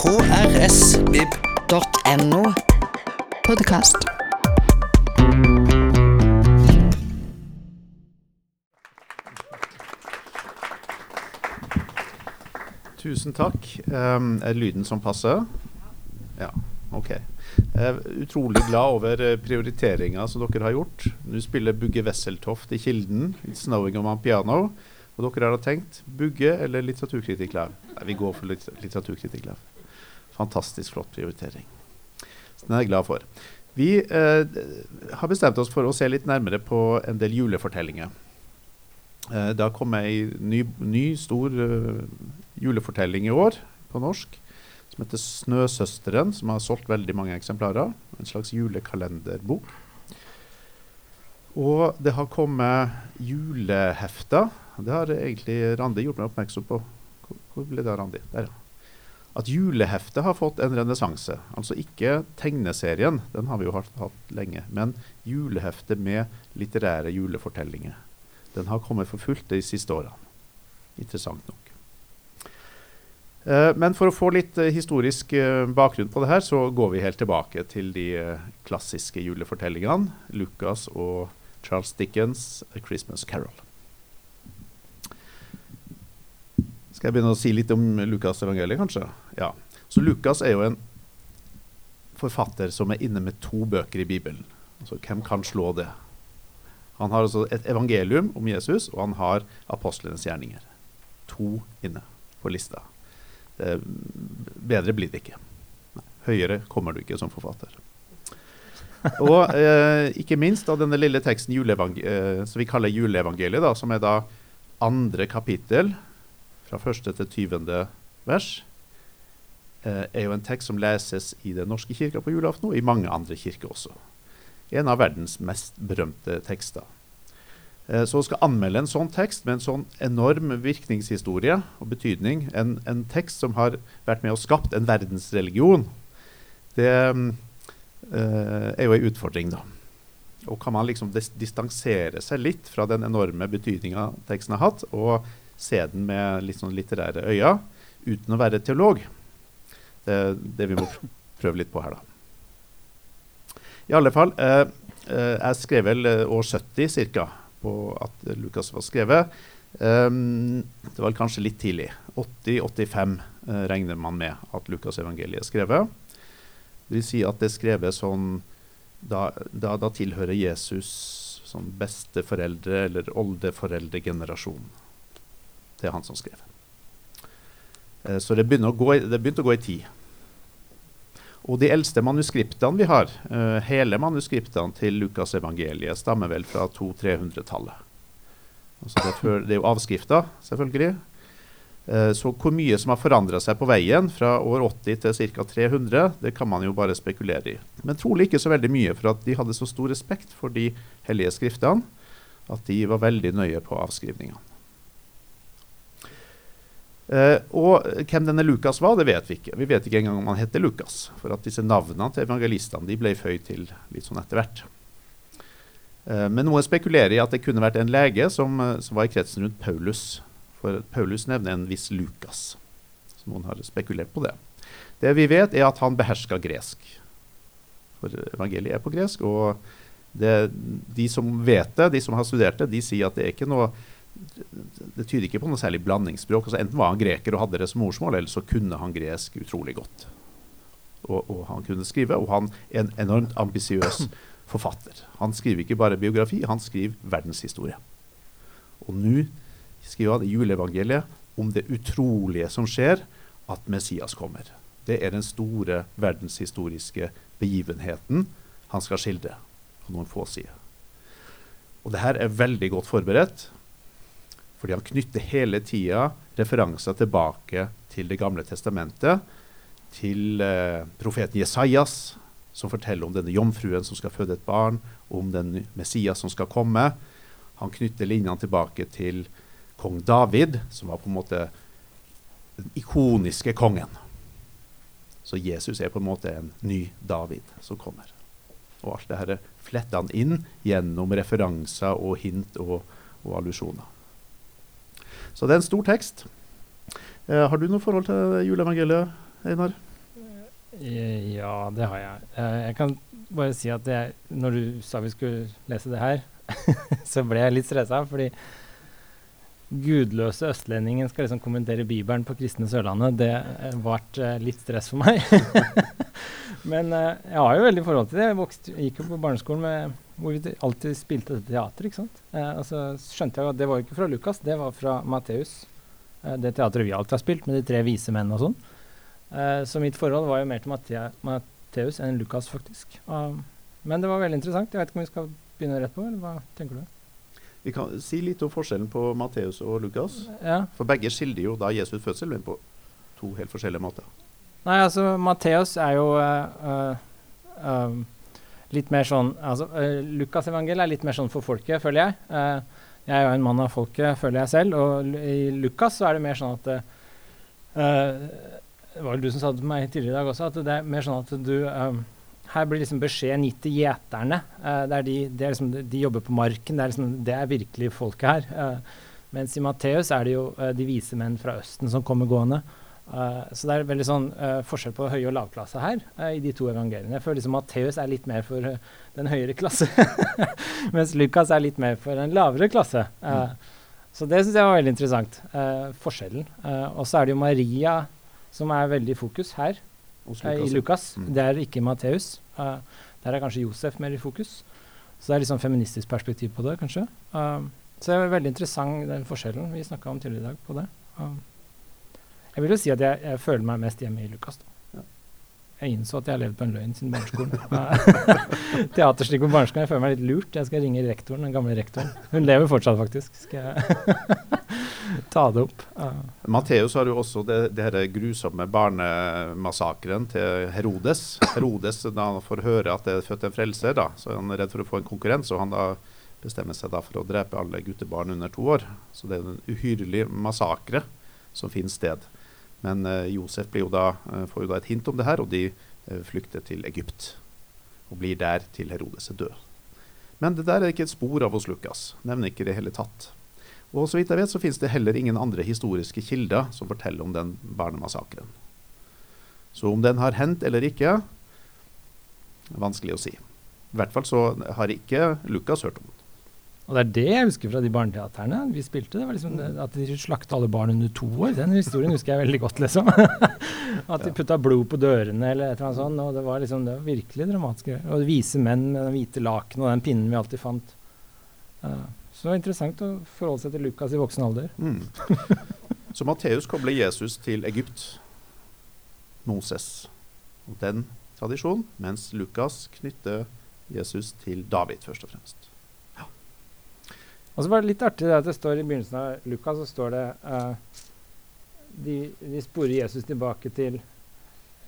krsvib.no. Podkast. Tusen takk. Um, er lyden som passer? Ja, OK. Jeg er utrolig glad over eh, prioriteringa som dere har gjort. Nå spiller Bugge Wesseltoft i Kilden, 'It's Snowing on piano'. Og dere har tenkt Bugge eller litteraturkritikklærer? Nei, vi går for litt litteraturkritikklærer. Fantastisk flott prioritering. Så den er jeg glad for. Vi eh, har bestemt oss for å se litt nærmere på en del julefortellinger. Eh, det har kommet ei ny, ny stor uh, julefortelling i år på norsk som heter 'Snøsøsteren', som har solgt veldig mange eksemplarer. En slags julekalenderbok. Og det har kommet julehefter. Det har egentlig Randi gjort meg oppmerksom på. Hvor, ble det av Randi? Der, ja. At juleheftet har fått en renessanse. Altså ikke tegneserien, den har vi jo hatt, hatt lenge, men juleheftet med litterære julefortellinger. Den har kommet for fullt de siste årene. Interessant nok. Uh, men for å få litt uh, historisk uh, bakgrunn på det her, så går vi helt tilbake til de klassiske julefortellingene. Lucas og Charles Dickens' 'A Christmas Carol'. Skal jeg begynne å si litt om Lukas' evangeliet, kanskje? Ja. Så Lukas er jo en forfatter som er inne med to bøker i Bibelen. Altså, hvem kan slå det? Han har altså et evangelium om Jesus, og han har apostlenes gjerninger. To inne på lista. Det, bedre blir det ikke. Høyere kommer du ikke som forfatter. Og eh, ikke minst av denne lille teksten eh, som vi kaller juleevangeliet, da, som er da andre kapittel, fra første til tyvende vers, eh, er jo en tekst som leses i Den norske kirka på julaften, og i mange andre kirker også. En av verdens mest berømte tekster. Så å skal anmelde en sånn tekst med en sånn enorm virkningshistorie og betydning, en, en tekst som har vært med og skapt en verdensreligion, det eh, er jo en utfordring, da. Og kan man liksom dis distansere seg litt fra den enorme betydninga teksten har hatt, og se den med litt sånn litterære øyne, uten å være teolog? Er det vi må prøve litt på her, da. I alle fall, uh, uh, jeg skrev vel år 70 ca. på at Lukas var skrevet. Um, det var kanskje litt tidlig. 80-85 eh, regner man med at Lukas evangeliet er skrevet. Det vil si at det er skrevet sånn Da, da, da tilhører Jesus som besteforeldre- eller oldeforeldregenerasjon. Det er han som skrev. Eh, så det begynte å gå i tid. Og de eldste manuskriptene vi har, eh, hele manuskriptene til Lukas evangeliet, stammer vel fra 200-300-tallet. Altså det, er jo avskrifter, selvfølgelig. Eh, så hvor mye som har forandra seg på veien fra år 80 til ca. 300, det kan man jo bare spekulere i. Men trolig ikke så veldig mye, for at de hadde så stor respekt for de hellige skriftene at de var veldig nøye på avskrivningene. Uh, og hvem denne Lukas var, det vet vi ikke. Vi vet ikke engang om han heter Lukas. For at disse navnene til evangelistene de ble føyd til litt sånn etter hvert. Uh, men noen spekulerer i at det kunne vært en lege som, uh, som, var i kretsen rundt Paulus. For Paulus nevner en viss Lukas. Så noen har spekulert på det. Det vi vet, er at han beherska gresk. For evangeliet er på gresk. Og det, de som vet det, de som har studert det, de sier at det er ikke noe det tyder ikke på noe særlig blandingsspråk. Altså, enten var han greker og hadde det som morsmål, eller så kunne han gresk utrolig godt. Og, og han kunne skrive, og han er en enormt ambisiøs forfatter. Han skriver ikke bare biografi, han skriver verdenshistorie. Og nå skriver han i juleevangeliet om det utrolige som skjer, at Messias kommer. Det er den store verdenshistoriske begivenheten han skal skildre på noen få sider. Og det her er veldig godt forberedt. Fordi han knytter hele tida referanser tilbake til Det gamle testamentet, til eh, profeten Jesajas, som forteller om denne jomfruen som skal føde et barn, om den Messias som skal komme. Han knytter linjene tilbake til kong David, som var på en måte den ikoniske kongen. Så Jesus er på en måte en ny David som kommer. Og alt dette fletter han inn gjennom referanser og hint og, og allusjoner. Så det er en stor tekst. Eh, har du noe forhold til juleevangeliet, Einar? Eh, Ja, det har jeg. Eh, Jeg kan bare si at jeg, når du sa vi skulle lese det her, så ble jeg litt stressa, fordi gudløse østlendingen skal liksom kommentere Bibelen på kristne Sørlandet. Det eh, ble litt stress for meg. Men eh, jeg har jo veldig forhold til det. Jeg vokste, gikk jo på barneskolen med, hvor vi alltid spilte teater. ikke sant? Eh, altså skjønte jeg at det var ikke fra Lukas, det var fra Matteus. Eh, det teatret vi alltid har spilt, med de tre vise menn og sånn. Eh, så mitt forhold var jo mer til Mattea- Matteus enn Lukas, faktisk. Um, men det var veldig interessant. Jeg vet ikke om vi skal begynne rett på, eller hva tenker du? Vi kan si litt om forskjellen på Matteus og Lukas. Ja. For begge skildrer jo da Jesus' fødsel, men på to helt forskjellige måter. Nei, altså Matteus er jo uh, uh, litt mer sånn altså, uh, Lukas evangeliet er litt mer sånn for folket, føler jeg. Uh, jeg er jo en mann av folket, føler jeg selv. Og i Lukas så er det mer sånn at eh, eh, Det var vel du som sa det til meg tidligere i dag også, at det er mer sånn at du um, her blir liksom beskjeden gitt til gjeterne. Eh, det er de, det er liksom, de jobber på marken. Det er, liksom, det er virkelig folket her. Eh, mens i Matteus er det jo eh, de vise menn fra Østen som kommer gående. Eh, så det er veldig sånn uh, forskjell på høy- og lavklasse her uh, i de to evangeliene. Jeg føler liksom Matteus er litt mer for den høyere klasse, mens Lukas er litt mer for den lavere klasse. Mm. Så det syns jeg var veldig interessant. forskjellen. Og så er det jo Maria som er veldig i fokus her eh, i Lukas. Lukas. Mm. Det er ikke Matteus. Der er kanskje Josef mer i fokus. Så det er litt sånn feministisk perspektiv på det, kanskje. Så det er veldig interessant den forskjellen vi snakka om tidligere i dag på det. Um, jeg vil jo si at jeg, jeg føler meg mest hjemme i Lukas. Da. Ja. Jeg innså at jeg har levd på en løgn siden barneskolen. Teaterstikk på barneskolen. Jeg føler meg litt lurt. Jeg skal ringe rektoren, den gamle rektoren. Hun lever fortsatt, faktisk. Skal jeg ta det opp? Uh, Matteus har jo også det, det her grusomme barnemassakren til Herodes. Herodes, Da han får høre at det er født en frelser, da, så er han redd for å få en konkurrent. Så han da bestemmer seg da for å drepe alle guttebarn under to år. Så det er en uhyrlig massakre som finner sted. Men eh, Josef jo da, eh, får jo da et hint om det her, og de eh, flykter til Egypt. Og blir der til Herodes er død. Men det der er ikke et spor av hos Lukas. Nevner ikke det hele tatt. Og så vidt jeg vet, så finnes det heller ingen andre historiske kilder som forteller om den barnemassakren. Så om den har hendt eller ikke, vanskelig å si. I hvert fall så har ikke Lukas hørt om den. Og det er det jeg husker fra de barneteaterne vi spilte. det var liksom At de slakta alle barn under to år. Den historien husker jeg veldig godt, liksom. at de putta blod på dørene eller et eller annet sånt. Og det var liksom, det var virkelig dramatisk. Og vise menn med den hvite laken og den pinnen vi alltid fant. Uh, så det var interessant å forholde seg til Lukas i voksen alder. Mm. Så Matteus kobler Jesus til Egypt, Moses den tradisjonen, mens Lukas knytter Jesus til David, først og fremst. Og så var det litt artig det at det står i begynnelsen av Lukas så står det uh, de, de sporer Jesus tilbake til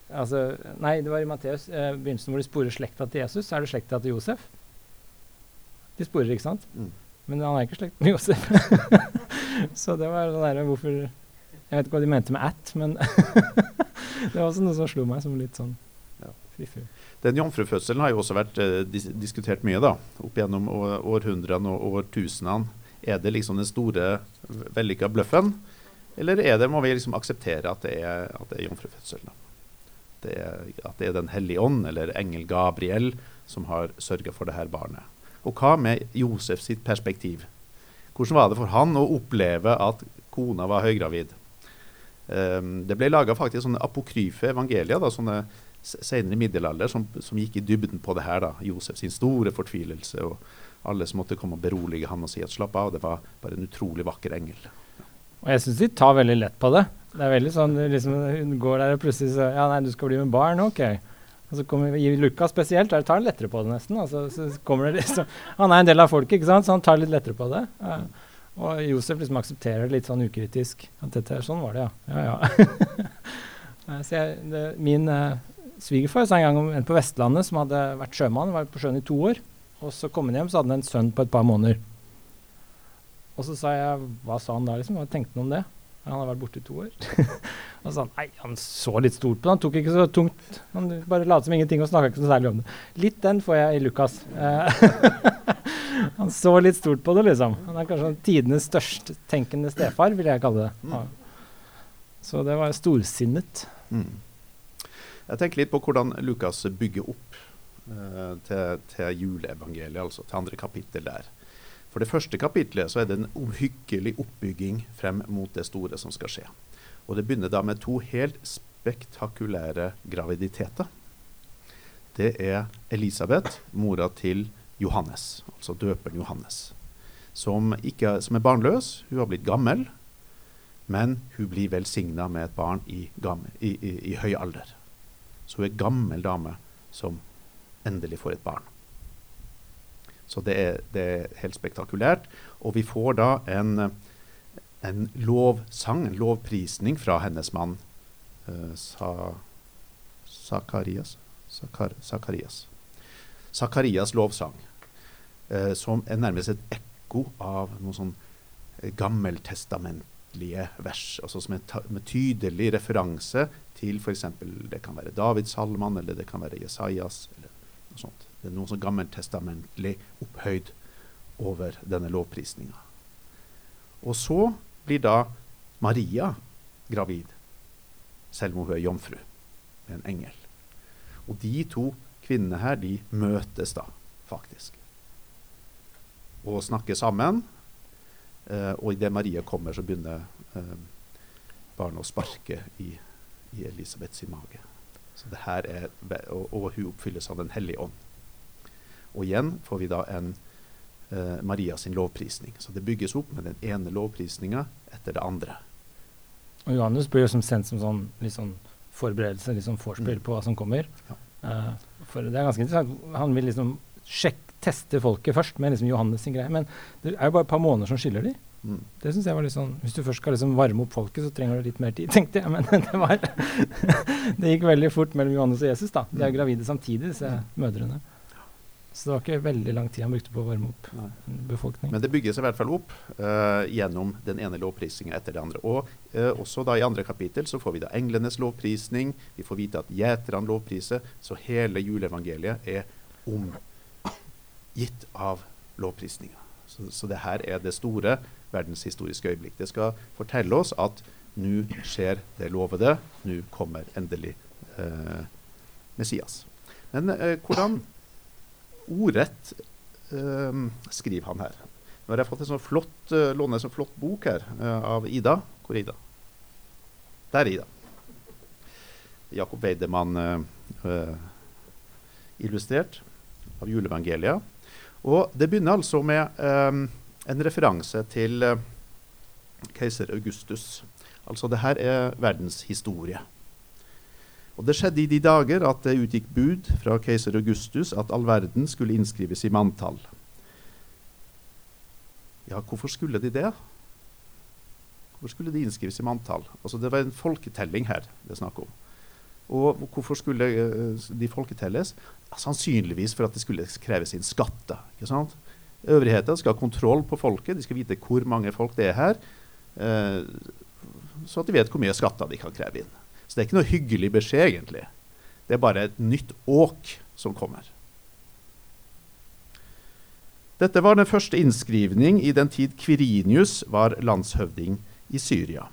altså, Nei, det var i Matteus, Uh, begynnelsen hvor de sporer slekta til Jesus. Så er det slekta til Josef. De sporer, ikke sant? Mm. Men han er ikke slekt med Josef. så det var sånn derre hvorfor Jeg vet ikke hva de mente med at, men det var også noe som slo meg som litt sånn Ja. fiffig. Den jomfrufødselen har jo også vært eh, dis diskutert mye da, opp gjennom århundrene og årtusenene. Er det liksom den store, vellykka bløffen, eller er det, må vi liksom akseptere at det er, at er jomfrufødsel? da? At det er Den hellige ånd, eller engel Gabriel, som har sørga for det her barnet. Og hva med Josef sitt perspektiv? Hvordan var det for han å oppleve at kona var høygravid? Um, det ble laga sånne apokryfe evangelier, da, sånne senere middelalder, som, som gikk i dybden på det her. da, Josef sin store fortvilelse, og alle som måtte komme og berolige han og si at slapp av, det var bare en utrolig vakker engel. Og jeg syns de tar veldig lett på det. Det er veldig sånn liksom, Hun går der og plutselig så Ja, nei, du skal bli med barn? Ok. Og så kommer I Lukas spesielt, der tar han lettere på det nesten. Altså, så kommer det liksom Han er en del av folket, ikke sant, så han tar litt lettere på det. Ja. Og Josef liksom aksepterer det litt sånn ukritisk. At dette, sånn var det, ja. Ja, ja. Så jeg, det, min uh, svigerfar sa en gang om en på Vestlandet som hadde vært sjømann, var på sjøen i to år. Og så kom han hjem, så hadde han en sønn på et par måneder. Og så sa jeg hva sa han da, liksom? Hva tenkte han om det? Han hadde vært borte i to år. og så sa han nei, han så litt stort på det. Han tok ikke så tungt. Han bare lot som ingenting og snakka ikke så særlig om det. Litt den får jeg i Lukas. Eh, han så litt stort på det, liksom. Han er kanskje tidenes størst tenkende stefar, vil jeg kalle det. Så det var storsinnet. Mm. Jeg tenker litt på hvordan Lukas bygger opp eh, til, til juleevangeliet, altså til andre kapittel der. For det første kapitlet så er det en omhyggelig oppbygging frem mot det store som skal skje. Og det begynner da med to helt spektakulære graviditeter. Det er Elisabeth, mora til Johannes, altså døperen Johannes, som, ikke, som er barnløs. Hun har blitt gammel, men hun blir velsigna med et barn i, i, i, i høy alder. Så hun er gammel dame som endelig får et barn. Så det er, det er helt spektakulært. Og vi får da en, en lovsang, en lovprisning fra hennes mann uh, Sa, Sakarias. Sakar, Sakarias. Sakarias lovsang, uh, som er nærmest et ekko av noen sånn gammeltestamentlige vers. altså Som er med tydelig referanse til f.eks. det kan være Davidssalmene, eller det kan være Jesajas. eller noe sånt. Det er noe sånn gammeltestamentlig opphøyd over denne lovprisninga. Og så blir da Maria gravid, selv om hun er jomfru, med en engel. Og de to kvinnene her, de møtes da, faktisk. Og snakker sammen. Eh, og idet Maria kommer, så begynner eh, barnet å sparke i, i Elisabeths mage. Så det her er, og, og hun oppfylles av Den hellige ånd. Og igjen får vi da en eh, Maria sin lovprisning. Så det bygges opp med den ene lovprisninga etter det andre. Og Johannes blir jo som sendt som sånn, litt sånn forberedelse, litt sånn vorspiel Mm. på hva som kommer. Ja. Uh, for det er ganske interessant. Han vil liksom sjekke, teste folket først med liksom Johannes sin greie. Men det er jo bare et par måneder som skiller de. Mm. Det synes jeg var litt sånn Hvis du først skal liksom varme opp folket, så trenger du litt mer tid, tenkte jeg. Men det var Det gikk veldig fort mellom Johannes og Jesus, da. De er gravide samtidig, disse mødrene. Så det var ikke veldig lang tid han brukte på å varme opp Nei. en. Men det bygges i hvert fall opp uh, gjennom den ene lovprisninga etter det andre. Og uh, også da i andre kapittel så får vi da englenes lovprisning. Vi får vite at gjeterne lovpriser. Så hele juleevangeliet er omgitt av lovprisninga. Så, så det her er det store verdenshistoriske øyeblikk. Det skal fortelle oss at nå skjer det lovede. Nå kommer endelig eh, Messias. Men eh, hvordan ordrett eh, skriver han her? Nå har jeg fått en sånn flott, uh, låne en sånn flott bok her eh, av Ida. Hvor er Ida? Der er Ida. Jakob Weidemann eh, eh, illustrert av juleevangeliet. Og det begynner altså med eh, en referanse til eh, keiser Augustus. Altså det her er verdenshistorie. Og det skjedde i de dager at det utgikk bud fra keiser Augustus at all verden skulle innskrives i manntall. Ja, hvorfor skulle de det? Hvorfor skulle de innskrives i manntall? Altså Det var en folketelling her det er snakk om. Og hvorfor skulle eh, de folketelles? Ja, sannsynligvis for at det skulle kreves inn skatter. ikke sant? Øvrigheten skal ha kontroll på folket, de skal vite hvor mange folk det er her. Eh, så at de vet hvor mye skatter de kan kreve inn. Så det er ikke noe hyggelig beskjed, egentlig. Det er bare et nytt åk som kommer. Dette var den første innskrivning i den tid Kvirinius var landshøvding i Syria.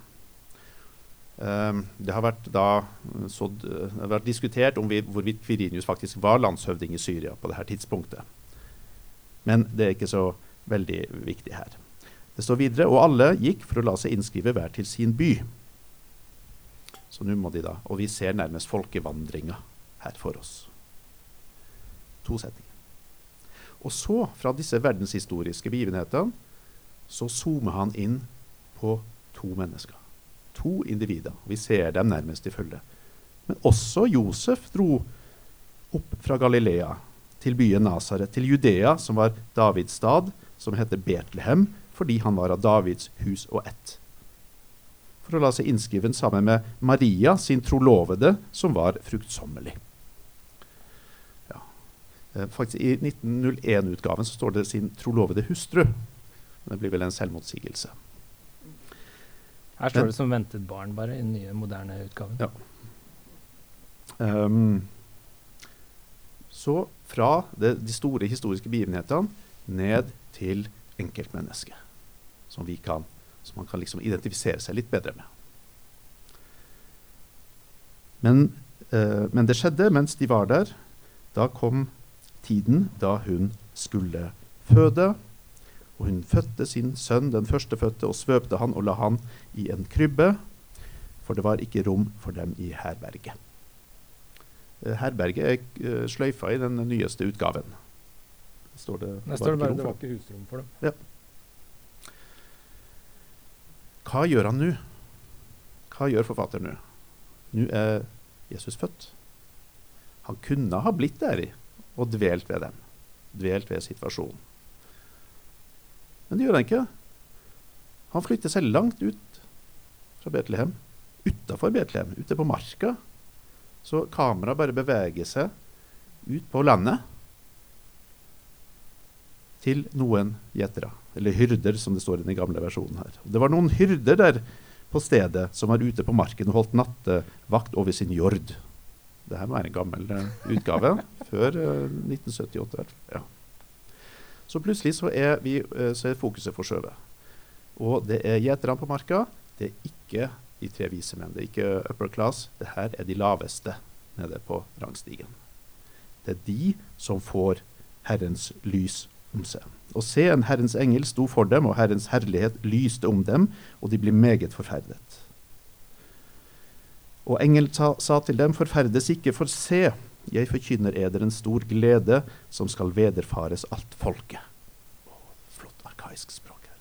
Um, det har vært, da, så, det har vært diskutert om vi, hvorvidt Kvirinius faktisk var landshøvding i Syria på dette tidspunktet. Men det er ikke så veldig viktig her. Det står videre, og alle gikk for å la seg innskrive hver til sin by. Så nå må de da, Og vi ser nærmest folkevandringa her for oss. To setninger. Og så, fra disse verdenshistoriske begivenhetene, så zoomer han inn på to mennesker. To individer. Vi ser dem nærmest i følge. Men også Josef dro opp fra Galilea til byen Nasaret, til Judea, som var Davids stad, som heter Betlehem, fordi han var av Davids hus og ett. For å la seg innskrive sammen med Maria, sin trolovede, som var fruktsommelig. Ja. Eh, faktisk I 1901-utgaven så står det sin trolovede hustru. Det blir vel en selvmotsigelse. Her står Men- det som ventet barn, bare, i den nye, moderne utgaven. Ja. Um, så fra det, de store historiske begivenhetene ned til enkeltmennesket. Som, kan, som man kan liksom identifisere seg litt bedre med. Men Eh, men det skjedde mens de var der. Da kom tiden da hun skulle føde. Og hun fødte sin sønn, den førstefødte, og svøpte han og la han i en krybbe, for det var ikke rom for dem i herberget. Eh, herberget er eh, sløyfa i den nyeste utgaven. Står det, Nei, står det bare det var ikke husrom for dem. Hva gjør han nå? Hva gjør forfatteren nå? Nå er Jesus født. Han kunne ha blitt der i og dvelt ved dem. Dvelt ved situasjonen. Men det gjør han ikke. Han flytter seg langt ut fra Betlehem. Utafor Betlehem, ute på marka. Så kameraet bare beveger seg ut på landet til noen gjetere. Eller hyrder, som det står i den gamle versjonen her. Det var noen hyrder der på stedet som var ute på marken og holdt nattevakt over sin jord. Det her må være en gammel eh, utgave. før eh, 1978. i hvert fall. Ja. Så plutselig så er, vi, eh, så er fokuset forskjøvet. Og det er gjeterne på marka. Det er ikke de tre vise menn. Det er ikke upper class. Det her er de laveste nede på rangstigen. Det er de som får Herrens lys om seg. Og se, en Herrens engel sto for dem, og Herrens herlighet lyste om dem, og de ble meget forferdet. Og engelen sa, sa til dem, forferdes ikke, for se, jeg forkynner eder en stor glede som skal vederfares alt folket. Å, flott arkaisk språk her.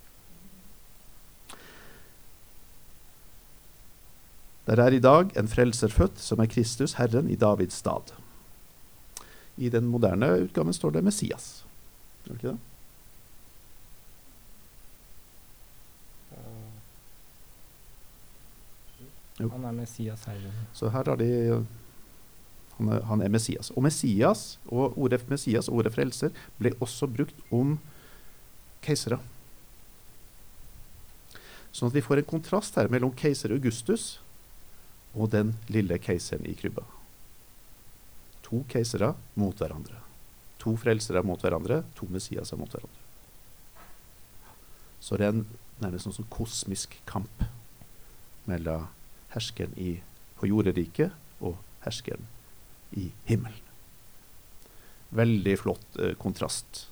Der er i dag en frelser født, som er Kristus, Herren, i Davids stad. I den moderne utgaven står det Messias. Gjør det ikke det? Jo. Han er Messias herren. Så her har de han er, han er Messias. Og Messias og ordet Messias og ordet frelser ble også brukt om keisere. Sånn at vi får en kontrast her mellom keiser Augustus og den lille keiseren i krybba. To keisere mot hverandre. To frelsere mot hverandre, to Messiaser mot hverandre. Så det er en nærmest sånn kosmisk kamp mellom herskeren i, på jorderiket og herskeren i himmelen. Veldig flott eh, kontrast.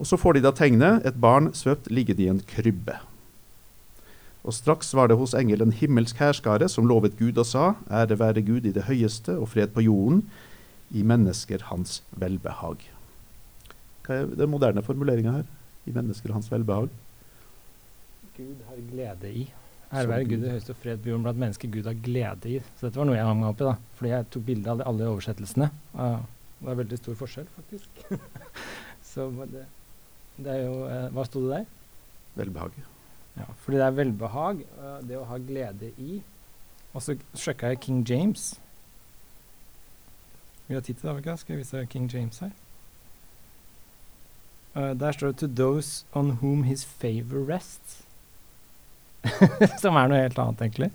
Og Så får de da tegnet et barn svøpt liggende i en krybbe. Og Straks var det hos engelen en himmelsk hærskare som lovet Gud og sa:" Ære være Gud i det høyeste og fred på jorden, i mennesker hans velbehag. Hva er den moderne formuleringa her? I mennesker hans velbehag? Gud har glede i. Ære være Gud i det høyeste og fred på jorden blant mennesker Gud har glede i. Så dette var noe jeg hang meg opp i, da. Fordi jeg tok bilde av alle oversettelsene. Det er veldig stor forskjell, faktisk. Så det, det er jo uh, Hva sto det der? Velbehag. Ja, fordi det er velbehag, uh, det å ha glede i. Og så sjekka jeg King James. Vi har tid til det, ikke? Skal jeg vise King James her? Uh, der står det 'To those on whom his favor rests'. Som er noe helt annet, egentlig.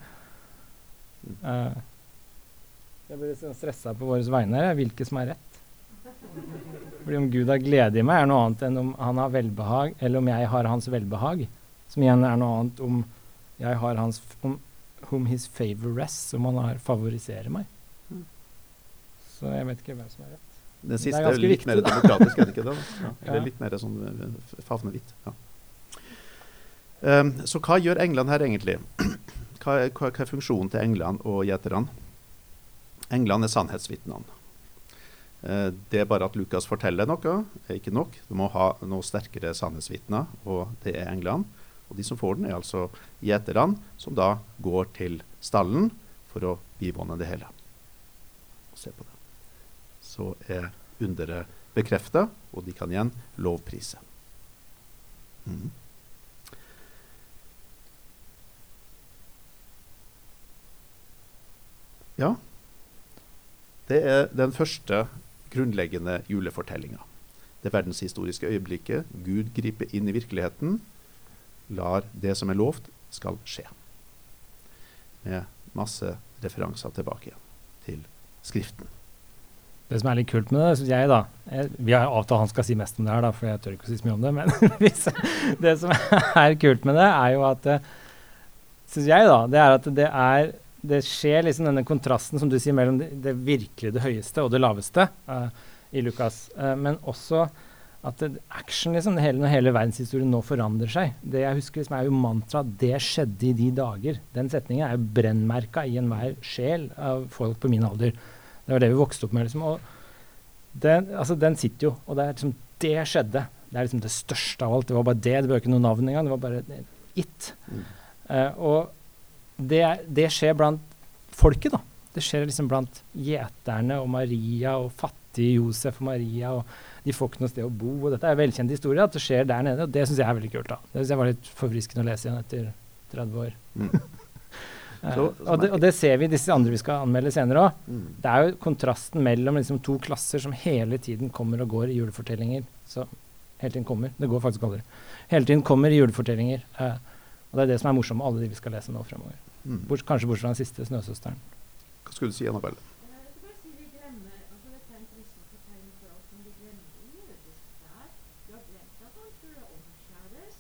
Uh, jeg blir litt sånn stressa på våre vegne. her, Hvilke som er rett. Fordi om Gud har glede i meg, er noe annet enn om han har velbehag, eller om jeg har hans velbehag. Som igjen er noe annet om jeg har hans om whom his favor rests, om han har favoriserer meg. Mm. Så jeg vet ikke hvem som er rett. Den Det er siste er, litt viktig, mer da. demokratisk, er det ikke det? Ja. Ja. Er litt mer sånn eh, favnehvitt. Ja. Um, så hva gjør englene her egentlig? Hva er, hva, er funksjonen til englene og gjeterne? Englene er sannhetsvitnene. Eh, det er bare at Lukas forteller noe, er ikke nok. Du må ha noe sterkere sannhetsvitner, og det er englene. Og de som får den, er altså gjeterne, som da går til stallen for å bivåne det hele. Se på det. Så er underet bekrefta, og de kan igjen lovprise. Mm. Ja. Det er den første grunnleggende julefortellinga. Det verdenshistoriske øyeblikket Gud griper inn i virkeligheten, lar det som er lovt, skal skje. Med masse referanser tilbake igjen til Skriften. Det som er litt kult med det, syns jeg, da jeg, Vi har avtalt han skal si mest om det her, da, for jeg tør ikke å si så mye om det. Men det som er kult med det, er jo at Syns jeg, da, det er at det er det skjer liksom denne kontrasten som du sier mellom det, det virkelig det høyeste og det laveste uh, i Lukas. Uh, men også at action, liksom, hele, når hele verdenshistorien nå forandrer seg Det jeg husker liksom, er jo mantra 'Det skjedde i de dager'. Den setningen er jo brennmerka i enhver sjel av folk på min alder. Det var det vi vokste opp med. liksom, og den, altså, den sitter jo, og det er liksom Det skjedde. Det er liksom det største av alt. Det var bare det. Det var ikke noe navn engang. Det var bare it. Mm. Uh, og det, er- det skjer blant folket, da. Det skjer liksom blant gjeterne og Maria og fattige Josef og Maria. og De får ikke noe sted å bo. og Dette er en velkjent historie, at det skjer der nede. og Det syns jeg er veldig kult. da. Det synes jeg var litt forfriskende å lese igjen etter 30 år. Mm. uh, Så- og, det, og det ser vi i disse andre vi skal anmelde senere òg. Mm. Det er jo kontrasten mellom liksom to klasser som hele tiden kommer og går i julefortellinger. Så hele tiden kommer. Det går faktisk aldri. Hele tiden kommer i julefortellinger. Uh, og det er det som er morsomt med alle de vi skal lese nå fremover. Mm. Bort, kanskje bortsett fra den siste, 'Snøsøsteren'. Hva skulle du si, Annabelle? Men jeg vil bare si vi glemmer altså Dette er en kristen fortelling for oss, men vi glemmer det jødiske der. Du har glemt at han skulle omskjæres.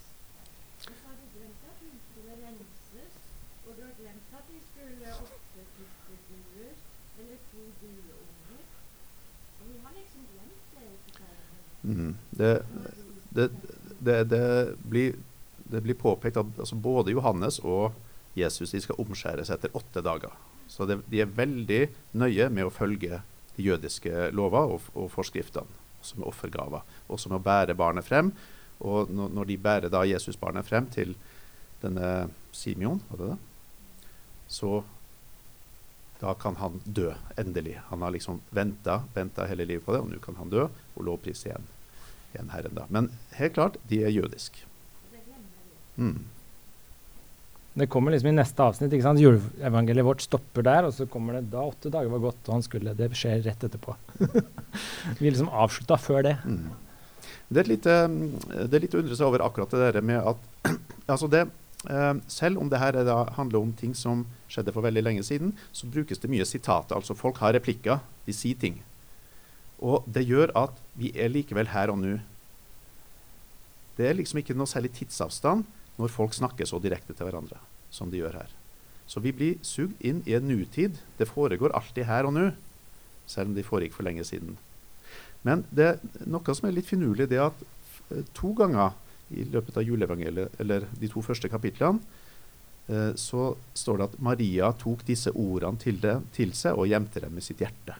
Og så har du glemt at hun skulle renses. Og du har glemt at de skulle ofre fiskeduer eller to dueunger. Og vi har liksom glemt det i fortellingen. Mm. Det, det, det, blir, det blir påpekt at altså både Johannes og Jesus de skal omskjæres etter åtte dager. Så de er veldig nøye med å følge de jødiske lover og, og forskriftene, også med offergaver. Også med å bære barnet frem. Og når, når de bærer da Jesusbarnet frem til denne Simeon, var det det? så da kan han dø, endelig. Han har liksom venta hele livet på det, og nå kan han dø og lovprise igjen, igjen herre, da. Men helt klart, de er jødiske. Mm. Det kommer liksom i neste avsnitt. ikke sant? Juleevangeliet vårt stopper der, og så kommer det da åtte dager var gått, og han skulle Det skjer rett etterpå. Vi liksom avslutta før det. Mm. Det, er litt, eh, det er litt å undre seg over akkurat det der med at altså det, eh, Selv om det her er da, handler om ting som skjedde for veldig lenge siden, så brukes det mye sitater. Altså folk har replikker, de sier ting. Og det gjør at vi er likevel her og nå. Det er liksom ikke noe særlig tidsavstand når folk snakker så direkte til hverandre som de gjør her. Så vi blir sugd inn i en nutid. Det foregår alltid her og nå, selv om de foregikk for lenge siden. Men det er noe som er litt finurlig, det at eh, to ganger i løpet av juleevangeliet, eller de to første kapitlene, eh, så står det at Maria tok disse ordene til, det, til seg og gjemte dem i sitt hjerte.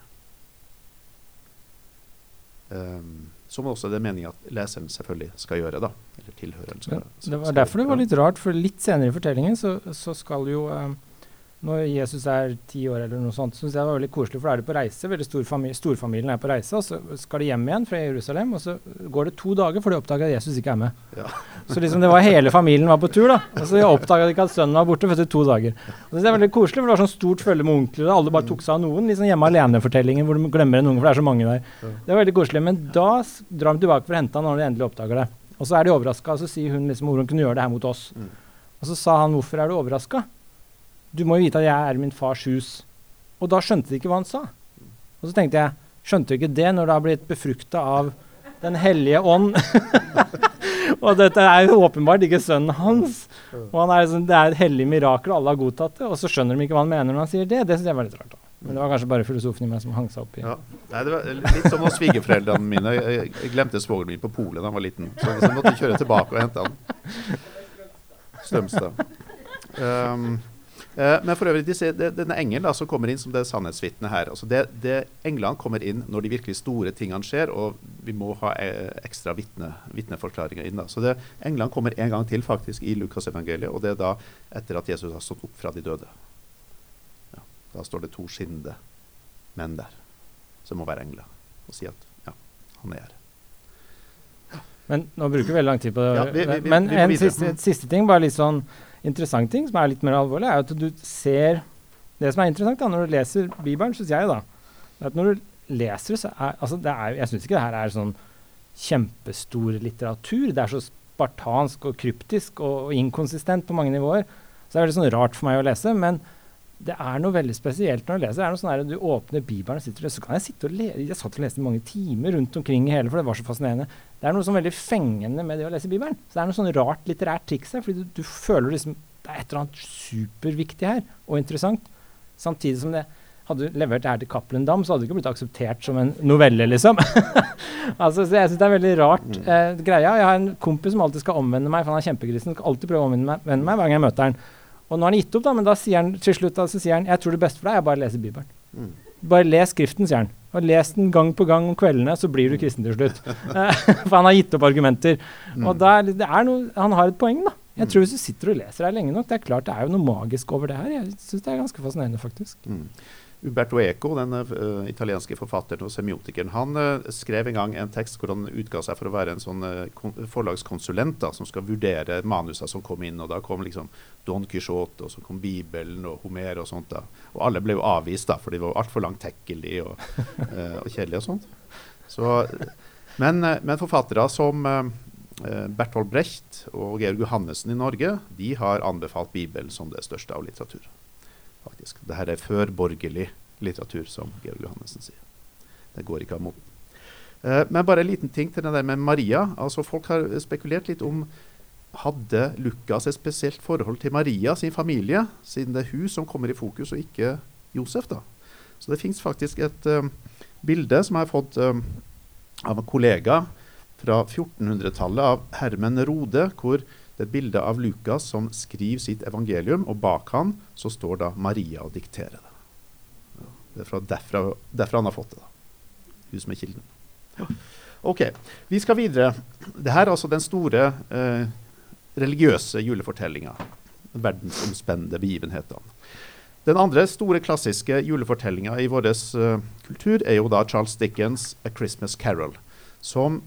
Um, som også det er meningen at leseren selvfølgelig skal gjøre. da, eller tilhøreren skal, Ja, det var derfor det var litt rart, for litt senere i fortellingen så, så skal jo eh, Når Jesus er ti år eller noe sånt, syns jeg det var veldig koselig, for da er de på reise. veldig stor familie, Storfamilien er på reise, og så skal de hjem igjen fra Jerusalem. Og så går det to dager før de oppdager at Jesus ikke er med. Ja. Så liksom det var hele familien var på tur, da. Og så oppdaga de ikke at sønnen var borte etter to dager. Og det er veldig koselig, for det var sånn stort følge med onkler, og alle bare tok seg av noen. Liksom hjemme alene-fortellingen hvor de glemmer en unge, for det er så mange der. Det var veldig koselig. Men da drar de tilbake for å hente han når de endelig oppdager det. Og så er de overraska, og så sier hun liksom hvor hun kunne gjøre det her mot oss. Mm. Og så sa han hvorfor er du overraska? Du må jo vite at jeg er i min fars hus. Og da skjønte de ikke hva han sa. Og så tenkte jeg, skjønte du ikke det når du har blitt befrukta av Den hellige ånd? og dette er jo åpenbart ikke sønnen hans. Og han er liksom, det er et hellig mirakel, alle har godtatt det. Og så skjønner de ikke hva han mener når han sier det. Det syns jeg var litt rart. da. Men det var kanskje bare filosofen i meg som hang seg opp i Ja. Nei, det var litt som hos svigerforeldrene mine. Jeg, glemte svogeren min på polet da han var liten. Så, jeg måtte kjøre tilbake og hente han. Strømstad. Um, men for øvrig, disse, denne engelen da, som kommer inn som det sannhetsvitnet her altså det, det, Englene kommer inn når de virkelig store tingene skjer, og vi må ha eh, ekstra vitne, vitneforklaringer inn. da. Så det, Englene kommer en gang til faktisk i Lukasevangeliet, og det er da etter at Jesus har stått opp fra de døde. Ja, da står det to skinnende menn der, som må være engler, og si at ja, han er her. Men nå bruker vi veldig lang tid på det. Ja, vi- vi- vi- Men en siste, siste ting, bare litt sånn interessant ting, som er litt mer alvorlig, er at du ser Det som er interessant da, når du leser Bibelen, syns jeg, da, er at når du leser så er altså det er, Jeg syns ikke det her er sånn kjempestor litteratur. Det er så spartansk og kryptisk og, og inkonsistent på mange nivåer. Så det er veldig sånn rart for meg å lese. Men det er noe veldig spesielt når du leser. Det er noe sånn her, Du åpner Bibelen og sitter og så kan jeg sitte og lese. Jeg satt og leste i mange timer rundt omkring i hele, for det var så fascinerende. Det er noe sånn veldig fengende med det å lese Bibelen. Så det er noe sånn rart litterært triks her, fordi du, du føler liksom det er et eller annet superviktig her, og interessant. Samtidig som det hadde du levert det her til Cappelen Dam, så hadde det ikke blitt akseptert som en novelle, liksom. altså, så jeg syns det er veldig rart eh, greia. Jeg har en kompis som alltid skal omvende meg, for han er kjempekristen. Skal alltid prøve å omvende meg, meg hver gang jeg møter han. Og nå har han gitt opp, da, men da sier han til slutt da, så sier han, jeg tror det beste for deg er bare å lese Bibelen. Mm. Bare les Skriften, sier han. Og les den gang på gang om kveldene, så blir du kristen til slutt. Eh, for han har gitt opp argumenter. Mm. Og da er, det- det er noe, han har et poeng, da. Jeg tror hvis du sitter og leser her lenge nok, det er klart det er jo noe magisk over det her. Jeg syns det er ganske fascinerende, faktisk. Mm. Umberto Eco, den uh, italienske forfatteren og semiotikeren, han uh, skrev en gang en tekst hvor han utga seg for å være en sånn uh, forlagskonsulent da, som skal vurdere manusene som kom inn. og Da kom liksom Don Quijote, og så kom Bibelen og Homer og sånt. da. Og alle ble jo avvist, da, for de var altfor langtekkelige og, uh, og kjedelige og sånt. Så, men, men forfattere som Bertolt Brecht og Georg Johannessen i Norge de har anbefalt Bibelen som det største av litteratur faktisk. Dette er førborgerlig litteratur, som Georg Johannessen sier. Det går ikke av moten. Eh, men bare en liten ting til det der med Maria. Altså Folk har spekulert litt om hadde Lukas et spesielt forhold til Maria sin familie, siden det er hun som kommer i fokus, og ikke Josef. da. Så det fins faktisk et um, bilde som jeg har fått um, av en kollega fra 1400-tallet, av Hermen Rode, hvor det er et bilde av Lukas som skriver sitt evangelium, og bak han så står da Maria og dikterer det. Det er fra derfra, derfra han har fått det. da. Hun som er kilden. Ja. Ok, vi skal videre. Dette er altså den store eh, religiøse julefortellinga. Verdensomspennende begivenhetene. Den andre store klassiske julefortellinga i vår eh, kultur er jo da Charles Dickens' 'A Christmas Carol', som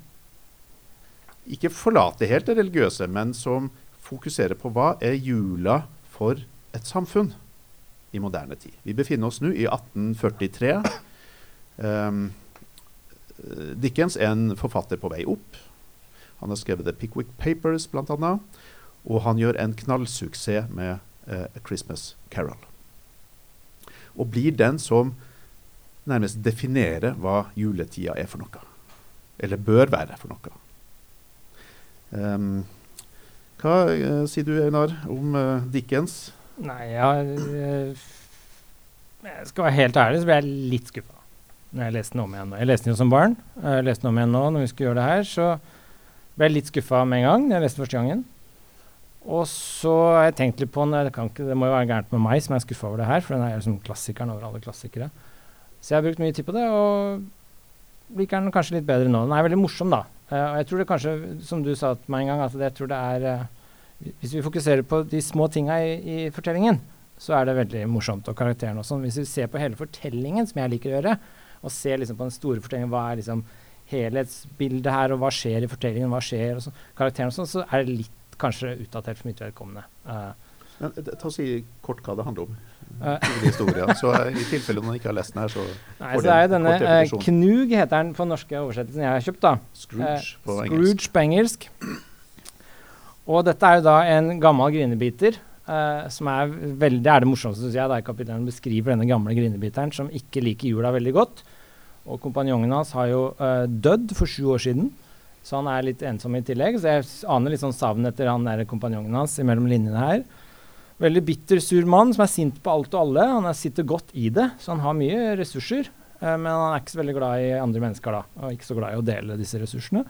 ikke forlater helt det religiøse, men som fokuserer på hva er jula for et samfunn i moderne tid. Vi befinner oss nå i 1843. Um, eh, Dickens er en forfatter på vei opp. Han har skrevet The Pickwick Papers bl.a. Og han gjør en knallsuksess med uh, A Christmas Carol. Og blir den som nærmest definerer hva juletida er for noe. Eller bør være for noe. Um, hva uh, sier du, Einar, om uh, Dickens? Nei, jeg, eh, jeg skal være helt ærlig, så ble jeg litt skuffa når jeg leste den om igjen. Jeg leste den jo som barn. Jeg leste den om igjen nå når vi skulle gjøre det her, så ble jeg litt skuffa med en gang når jeg leste første gangen. Og så har jeg tenkt litt på den. Det, ikke, det må jo være gærent med meg som er skuffa over det her, for den er liksom som klassikeren over alle klassikere. Så jeg har brukt mye tid på det, og liker den kanskje litt bedre nå. Den er veldig morsom, da. Eh, og jeg tror det kanskje, som du sa til meg en gang, at jeg tror det er eh, Hvis vi fokuserer på de små tinga i, i fortellingen, så er det veldig morsomt, og karakteren og sånn. Hvis vi ser på hele fortellingen, som jeg liker å gjøre, og ser liksom på den store fortellingen, hva er liksom helhetsbildet her, og hva skjer i fortellingen, hva skjer, og så, karakteren og sånn, så er det litt kanskje utdatert for mitt vedkommende. Uh, Men, ta og Si kort hva det handler om. Eh. Historia. Så I tilfelle noen ikke har lest den her, så nei, får så er de jo denne eh. Knug heter den på norske oversettelsen jeg har kjøpt, da. Scrooge Eh, på engelsk. Scrooge på engelsk. Og dette er jo da en gammel grinebiter. Uh, som er veldig, det er det morsomste, syns jeg, da, i kapitlet. Beskriver denne gamle grinebiteren som ikke liker jula veldig godt. Og kompanjongen hans har jo uh, dødd for sju år siden, så han er litt ensom i tillegg. Så jeg aner litt sånn savn etter han der kompanjongen hans mellom linjene her. Veldig bitter, sur mann som er sint på alt og alle. Han er, sitter godt i det, så han har mye ressurser. eh, men han er ikke så veldig glad i andre mennesker, da, og ikke så glad i å dele disse ressursene.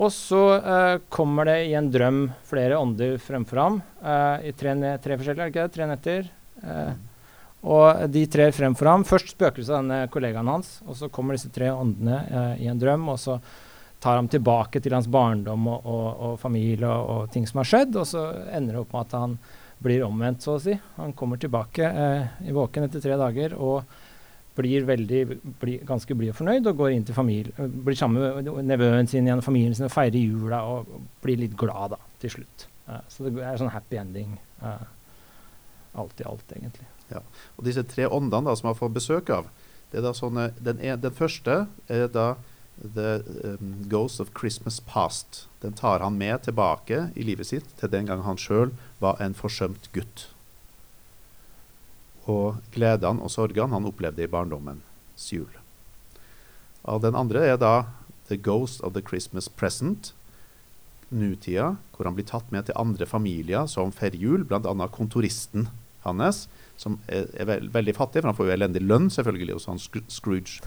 Og så eh, kommer det i en drøm flere ånder fremfor ham. eh, I tre, tre forskjellige, er det ikke det? Tre netter. Eh, og de trer fremfor ham. Først spøkelset av denne kollegaen hans, og så kommer disse tre åndene i en drøm, og så tar ham tilbake til hans barndom og, og, og familie og, og ting som har skjedd, og så ender det opp med at han blir omvendt, så å si. Han kommer tilbake eh, i våken etter tre dager og blir veldig, bli, ganske blid og fornøyd og går inn til familie, øh, blir sammen med nevøen sin igjen, familien sin, og feirer jula og blir litt glad da, til slutt. Eh, så det er sånn happy ending eh, alt i alt, egentlig. Ja, Og disse tre åndene da, som han får besøk av, det er da sånne, den, er, den første er da The um, Ghost of Christmas Past. Den tar han med tilbake i livet sitt til den gang han sjøl var en forsømt gutt. Og gledene og sorgene han opplevde i barndommens jul. Og den andre er da The Ghost of the Christmas Present. Nutida, hvor han blir tatt med til andre familier som feirer jul, bl.a. kontoristen hans, som er, er veldig fattig, for han får jo elendig lønn selvfølgelig hos han Scrooge.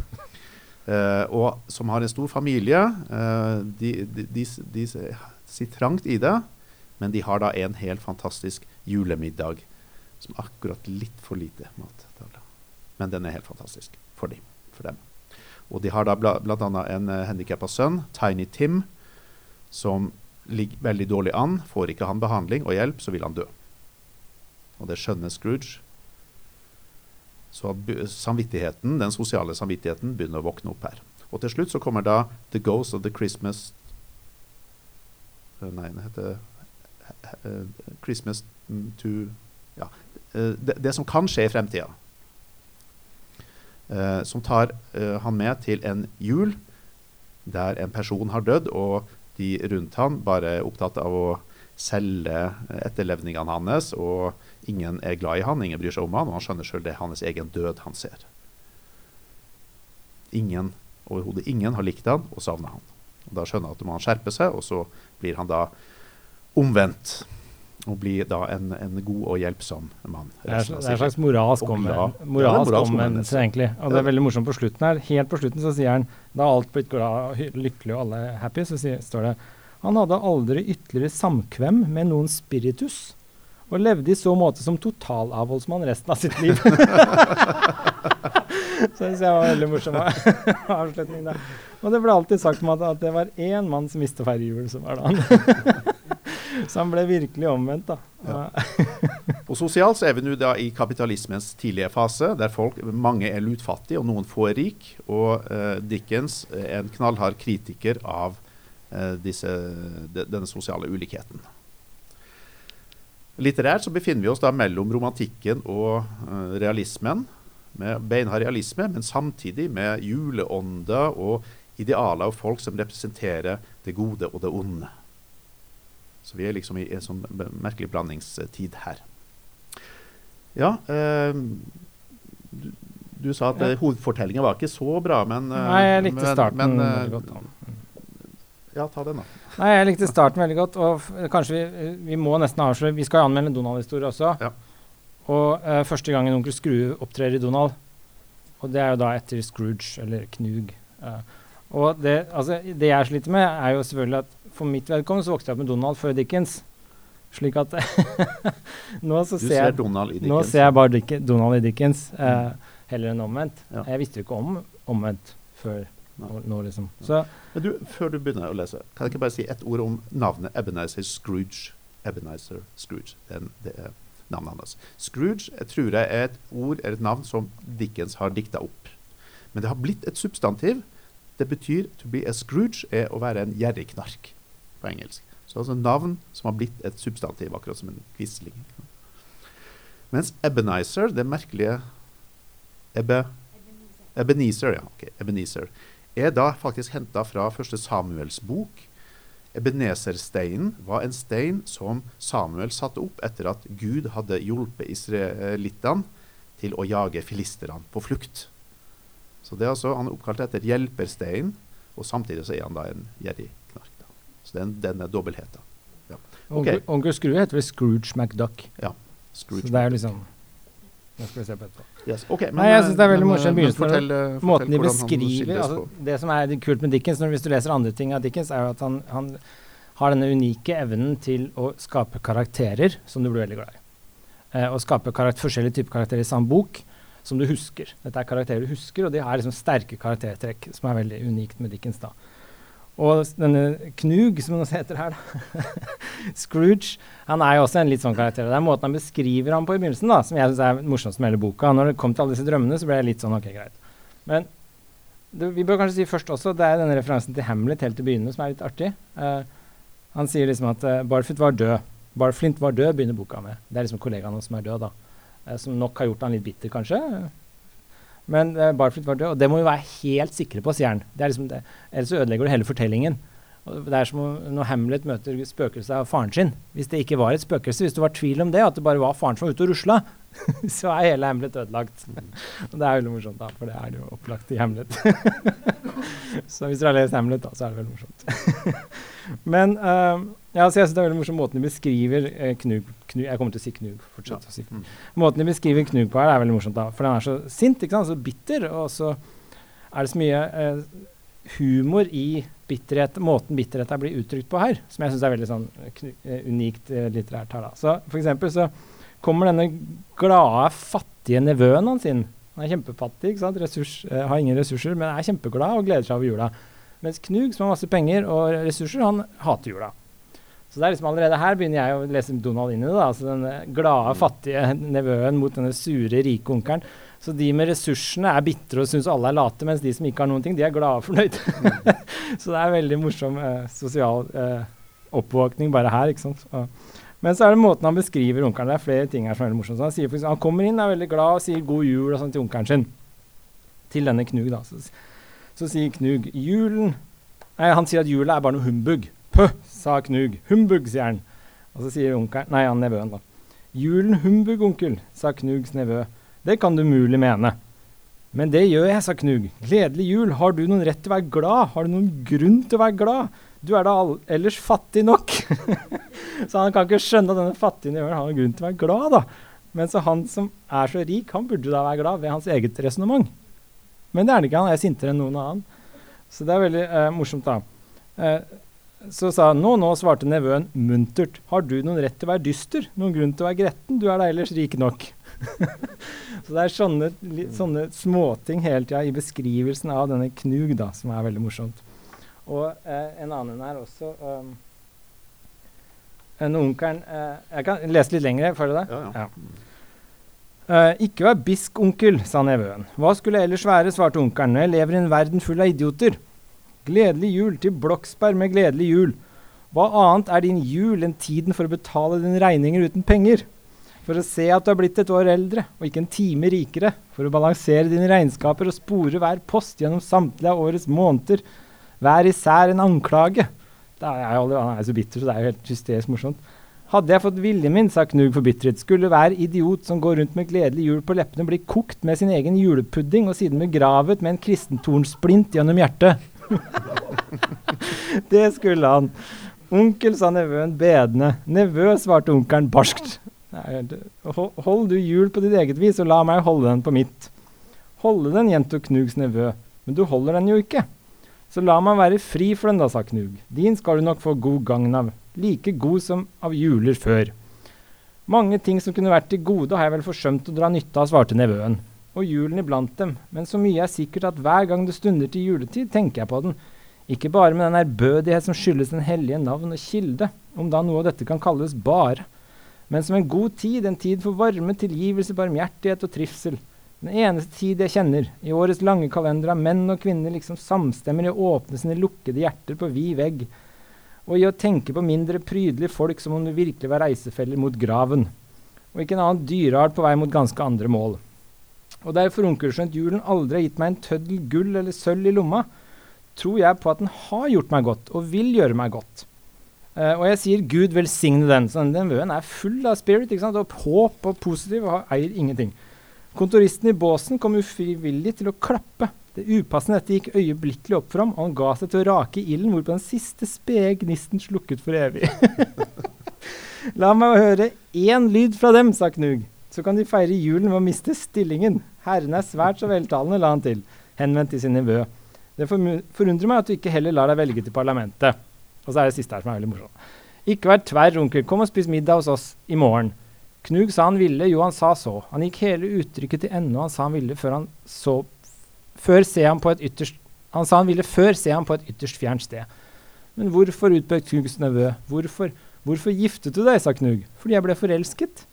Eh, og som har en stor familie. eh, de, de, de, de sitter trangt i det, men de har da en helt fantastisk julemiddag som akkurat litt for lite mat. Men den er helt fantastisk for dem. For dem. Og de har da bla, bl.a. en uh, handikappa sønn, Tiny Tim, som ligger veldig dårlig an. Får ikke han behandling og hjelp, så vil han dø. Og det skjønner Scrooge. Så samvittigheten, den sosiale samvittigheten begynner å våkne opp her. Og til slutt så kommer da The Ghost of the Christmas eh, Nei, den heter eh, Christmas to Ja. eh, det, det som kan skje i fremtida. eh, som tar eh, han med til en jul der en person har dødd, og de rundt han bare er opptatt av å selge etterlevningene hans, og ingen er glad i han, ingen bryr seg om han, og han skjønner sjøl det er hans egen død han ser. Ingen, overhodet ingen har likt han og savna han. Og da skjønner han at nå må han skjerpe seg, og så blir han da omvendt. Og blir da en, en god og hjelpsom mann. Det er, det er en slags moralsk. Ja, omvendelse, egentlig. Og det er veldig morsomt på slutten her. Helt på slutten så sier han da alt blitt glad, og lykkelig og alle happy, så sier, står det han hadde aldri ytterligere samkvem med noen spiritus, og levde i så måte som totalavholdsmann resten av sitt liv. så det var veldig morsom avslutning der. Og det ble alltid sagt om at, at det var én mann som visste å feire jul, som var det han. så han ble virkelig omvendt, da. Ja. Og sosialt så er vi nå da i kapitalismens tidlige fase, der folk, mange er lutfattige og noen få er rik. Og uh, Dickens er en knallhard kritiker av uh, disse, de, denne sosiale ulikheten. Litterært så befinner vi oss da mellom romantikken og uh, realismen. Med beinhard realisme, men samtidig med juleånda og idealer av folk som representerer det gode og det onde. Så vi er liksom i en sånn merkelig blandingstid her. Ja uh, du, du sa at Ja. ja. hovedfortellinga var ikke så bra, men uh, Nei, jeg likte starten men, eh, veldig godt. da. Ja, ta den, da. Nei, jeg likte starten veldig godt, og kanskje vi, vi må nesten avsløre Vi skal anmelde en Donald-historie også. Ja. Og uh, første gangen onkel Skrue opptrer i Donald, og det er jo da etter Scrooge, eller Knug. Uh, og det, altså, det jeg sliter med, er jo selvfølgelig at for mitt vedkommende så vokste jeg opp med Donald før Dickens. Slik at nå så Du ser jeg Donald i nå ser jeg bare Dick Donald i Dickens, uh, heller enn omvendt. Ja. Jeg visste jo ikke om omvendt før. Nå, nå, liksom. Så Men du, før du begynner å lese, kan jeg ikke bare si et ord om navnet Ebenezer Scrooge? Ebenezer Scrooge. Det er, det er navnet hans. Scrooge jeg tror jeg er et ord, er et navn som Dickens har dikta opp. Men det har blitt et substantiv. Det betyr to be a Scrooge er å være en gjerrigknark på engelsk. Så altså navn som har blitt et substantiv, akkurat som en quisling. Mens Ebenezer, det merkelige Ebe, Ebenezer, ja, ok, Ebenezer, er da faktisk henta fra første Samuels bok. Ebenezer-steinen var en stein som Samuel satte opp etter at Gud hadde hjulpet israelittene til å jage filisterne på flukt. Så det er altså, Han er oppkalt etter hjelpersteinen, og samtidig så er han da en gjerrig knark. Da. Så den, den er dobbeltheta. onkel, Ok. onkel Skrue heter vel Scrooge McDuck. Ja, Scrooge. Så det er liksom Det skal vi se på etterpå. Yes, Okay, men, Nei, jeg synes det er veldig morsomt morsom begynnelse. Fortell, eh, fortell Måten de beskriver altså. Det som er kult med Dickens, når, hvis du leser andre ting av Dickens, er jo at han, han har denne unike evnen til å skape karakterer som du blir veldig glad i. Eh, og skape karakter, forskjellige typer karakterer i samme bok som du husker. Dette er karakterer du husker, og de har liksom sterke karaktertrekk, som er veldig unikt med Dickens. da. Og denne Knug, som han heter her, da, Scrooge, han er jo også en litt sånn karakter. Det er måten han beskriver ham på i begynnelsen, da, som jeg syns er morsomst med hele boka. Når det kom til alle disse drømmene, så ble jeg litt sånn ok, greit. Men det, vi bør kanskje si først også, det er denne referansen til Hamlet helt til begynnelsen som er litt artig. Uh, han sier liksom at uh, Barflint var død. Barflint var død, begynner boka med. Det er liksom kollegaen hans som er død, da. Uh, som nok har gjort han litt bitter, kanskje. Men uh, Barflint var død, og det må vi være helt sikre på, sier han. Liksom. Ellers ødelegger du hele fortellingen. Det er som når Hamlet møter spøkelset av faren sin. Hvis det ikke var et spøkelse, hvis det var tvil om det, at det bare var faren som var ute og rusla, så er hele Hamlet ødelagt. Og det er veldig morsomt, da, for det er det jo opplagt i Hamlet. så hvis dere har lest Hamlet, da, så er det veldig morsomt. Men uh, ja, så jeg synes det er veldig morsom måten de beskriver eh, Knug, Knug Jeg kommer til å si Knug. fortsatt å si Mm. Måten de beskriver Knug på her, er veldig morsomt. da For han er så sint, ikke sant? så bitter. Og så er det så mye eh, humor i bitterhet, måten bitterhet er blir uttrykt på her, som jeg syns er veldig sånn knu, eh, unikt eh, litterært her. da Så for eksempel så kommer denne glade, fattige nevøen hans inn. Han er kjempefattig, ikke sant? Ressurs, uh, har ingen ressurser, men er kjempeglad og gleder seg over jula. Mens Knug, som har masse penger og ressurser, han hater jula. Så det er liksom allerede her begynner jeg å lese Donald inn i det. da, altså Den glade, fattige nevøen mot denne sure, rike onkelen. Så de med ressursene er bitre og syns alle er late, mens de som ikke har noen ting, de er glade og fornøyd. så det er veldig morsom eh, sosial eh, oppvåkning bare her. ikke sant? Og, men så er det måten han beskriver onkelen Det er flere ting her som er veldig morsomt. Så han, sier eksempel, han kommer inn, er veldig glad og sier 'god jul' og sånn til onkelen sin. Til denne Knug, da. Så, så sier Knug 'julen' Nei, han sier at jula er bare noe humbug. Pøh, sa Knug. Humbug, sier han. Og så sier onkelen Nei, han nevøen, da. Julen humbug, onkel, sa Knugs nevø. Det kan du mulig mene. Men det gjør jeg, sa Knug. Gledelig jul. Har du noen rett til å være glad? Har du noen grunn til å være glad? Du er da ellers fattig nok. så han kan ikke skjønne at denne fattige nevøen har noen grunn til å være glad, da. Men så han som er så rik, han burde da være glad ved hans eget resonnement. Men det er han ikke. Han er sintere enn noen annen. Så det er veldig eh, morsomt, da. Eh, så sa han nå, nå svarte nevøen muntert. Har du noen rett til å være dyster? Noen grunn til å være gretten? Du er da ellers rik nok. så det er sånne, sånne småting hele tida i beskrivelsen av denne Knug da, som er veldig morsomt. Og eh, en annen er også um, en onkelen eh, Jeg kan lese litt lenger. Følger du det? Ja, ja. Uh, ikke vær bisk, onkel, sa nevøen. Hva skulle jeg ellers være, svarte onkelen, jeg lever i en verden full av idioter. Gledelig jul til Bloksberg med gledelig jul. Hva annet er din jul enn tiden for å betale dine regninger uten penger? For å se at du har blitt et år eldre, og ikke en time rikere. For å balansere dine regnskaper og spore hver post gjennom samtlige av årets måneder. Hver især en anklage. Da er jeg aldri, han er så bitter, så det er jo helt hysterisk morsomt. Hadde jeg fått viljen min, sa Knug forbitret, skulle hver idiot som går rundt med gledelig jul på leppene, bli kokt med sin egen julepudding og siden begravet med en kristentornsplint gjennom hjertet. det skulle han. Onkel, sa nevøen bedende. Nevø, svarte onkelen barskt. Hold du jul på ditt eget vis, og la meg holde den på mitt. Holde den, gjentok Knugs nevø. Men du holder den jo ikke. Så la meg være fri for den da, sa Knug. Din skal du nok få god gagn av. Like god som av juler før. Mange ting som kunne vært til gode, har jeg vel forsømt å dra nytte av, svarte nevøen. Og julen iblant dem. Men så mye er sikkert at hver gang det stunder til juletid, tenker jeg på den. Ikke bare med den ærbødighet som skyldes den hellige navn og kilde, om da noe av dette kan kalles bare, men som en god tid, en tid for varme, tilgivelse, barmhjertighet og trivsel. Den eneste tid jeg kjenner, i årets lange kalender av menn og kvinner liksom samstemmer i å åpne sine lukkede hjerter på vid vegg, og i å tenke på mindre prydelige folk som om det virkelig var reisefeller mot graven, og ikke en annen dyreart på vei mot ganske andre mål. Og derfor onkelskjønt julen aldri har gitt meg en tøddel gull eller sølv i lomma, tror jeg på at den har gjort meg godt, og vil gjøre meg godt. Eh, og jeg sier Gud velsigne den. Så den vøen er full av spirit ikke sant? og håp og positiv og eier ingenting. Kontoristen i båsen kom ufrivillig til å klappe. Det upassende dette gikk øyeblikkelig opp for ham, og han ga seg til å rake ilden, hvorpå den siste spede gnisten slukket for evig. La meg høre én lyd fra dem, sa Knug. Så kan de feire julen ved å miste stillingen. Herren er svært så veltalende, la han til, henvendt til sin nevø. Det forundrer meg at du ikke heller lar deg velge til parlamentet. Og så er det siste her som er veldig morsomt. Ikke vær tverr, onkel. Kom og spis middag hos oss i morgen. Knug sa han ville, jo han sa så. Han gikk hele uttrykket til ende, og han sa han ville før han så Før se ham på et ytterst Han sa han ville før se ham på et ytterst fjernt sted. Men hvorfor, utbød Knugs nevø. Hvorfor? Hvorfor giftet du deg, sa Knug. Fordi jeg ble forelsket.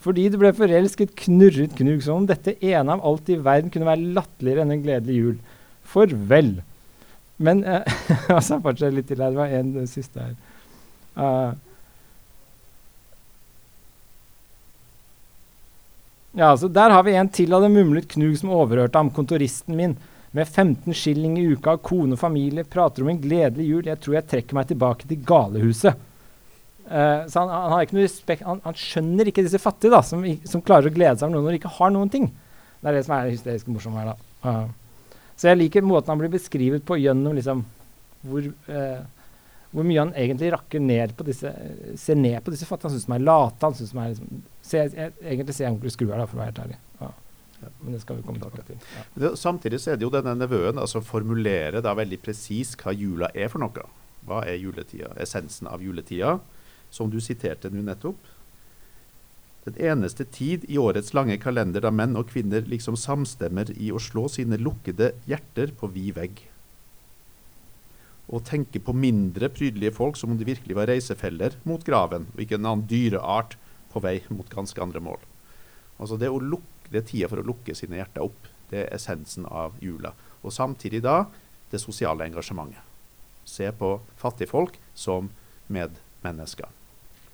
Fordi du ble forelsket, knurret Knug som om dette ene av alt i verden kunne være latterligere enn en gledelig jul. Farvel. Men uh, altså, fortsett litt til her. Det var en eh, siste her. Uh, ja, altså, Der har vi en til av det mumlet Knug som overhørte ham, kontoristen min. Med 15 skilling i uka, kone og familie, prater om en gledelig jul. Jeg tror jeg trekker meg tilbake til galehuset. Uh, så han, han har ikke noe respekt han, han skjønner ikke disse fattige, da, som, som klarer å glede seg over noe når de ikke har noen ting. Det er det som er det hysterisk morsomme her, da. Eh, så jeg liker måten han blir beskrevet på gjennom liksom hvor, eh, hvor mye han egentlig rakker ned på disse ser ned på disse fattige. Han syns de er late. han synes de er liksom, ser, jeg, Egentlig ser jeg onkel Skrue her, da, for å være helt ærlig. Ja. Men det skal vi komme tilbake til. Ja. Det, samtidig så er det jo denne nevøen altså som formulerer da veldig presis hva jula er for noe. Hva er juletida? Essensen av juletida, som du siterte nå nettopp. Den eneste tid i årets lange kalender da menn og kvinner liksom samstemmer i å slå sine lukkede hjerter på vid vegg. Å tenke på mindre prydelige folk som om de virkelig var reisefeller mot graven, og ikke en annen dyreart på vei mot ganske andre mål. Altså det, å lukke, det er tida for å lukke sine hjerter opp. Det er essensen av jula. Og samtidig da det sosiale engasjementet. Se på fattigfolk som medmennesker.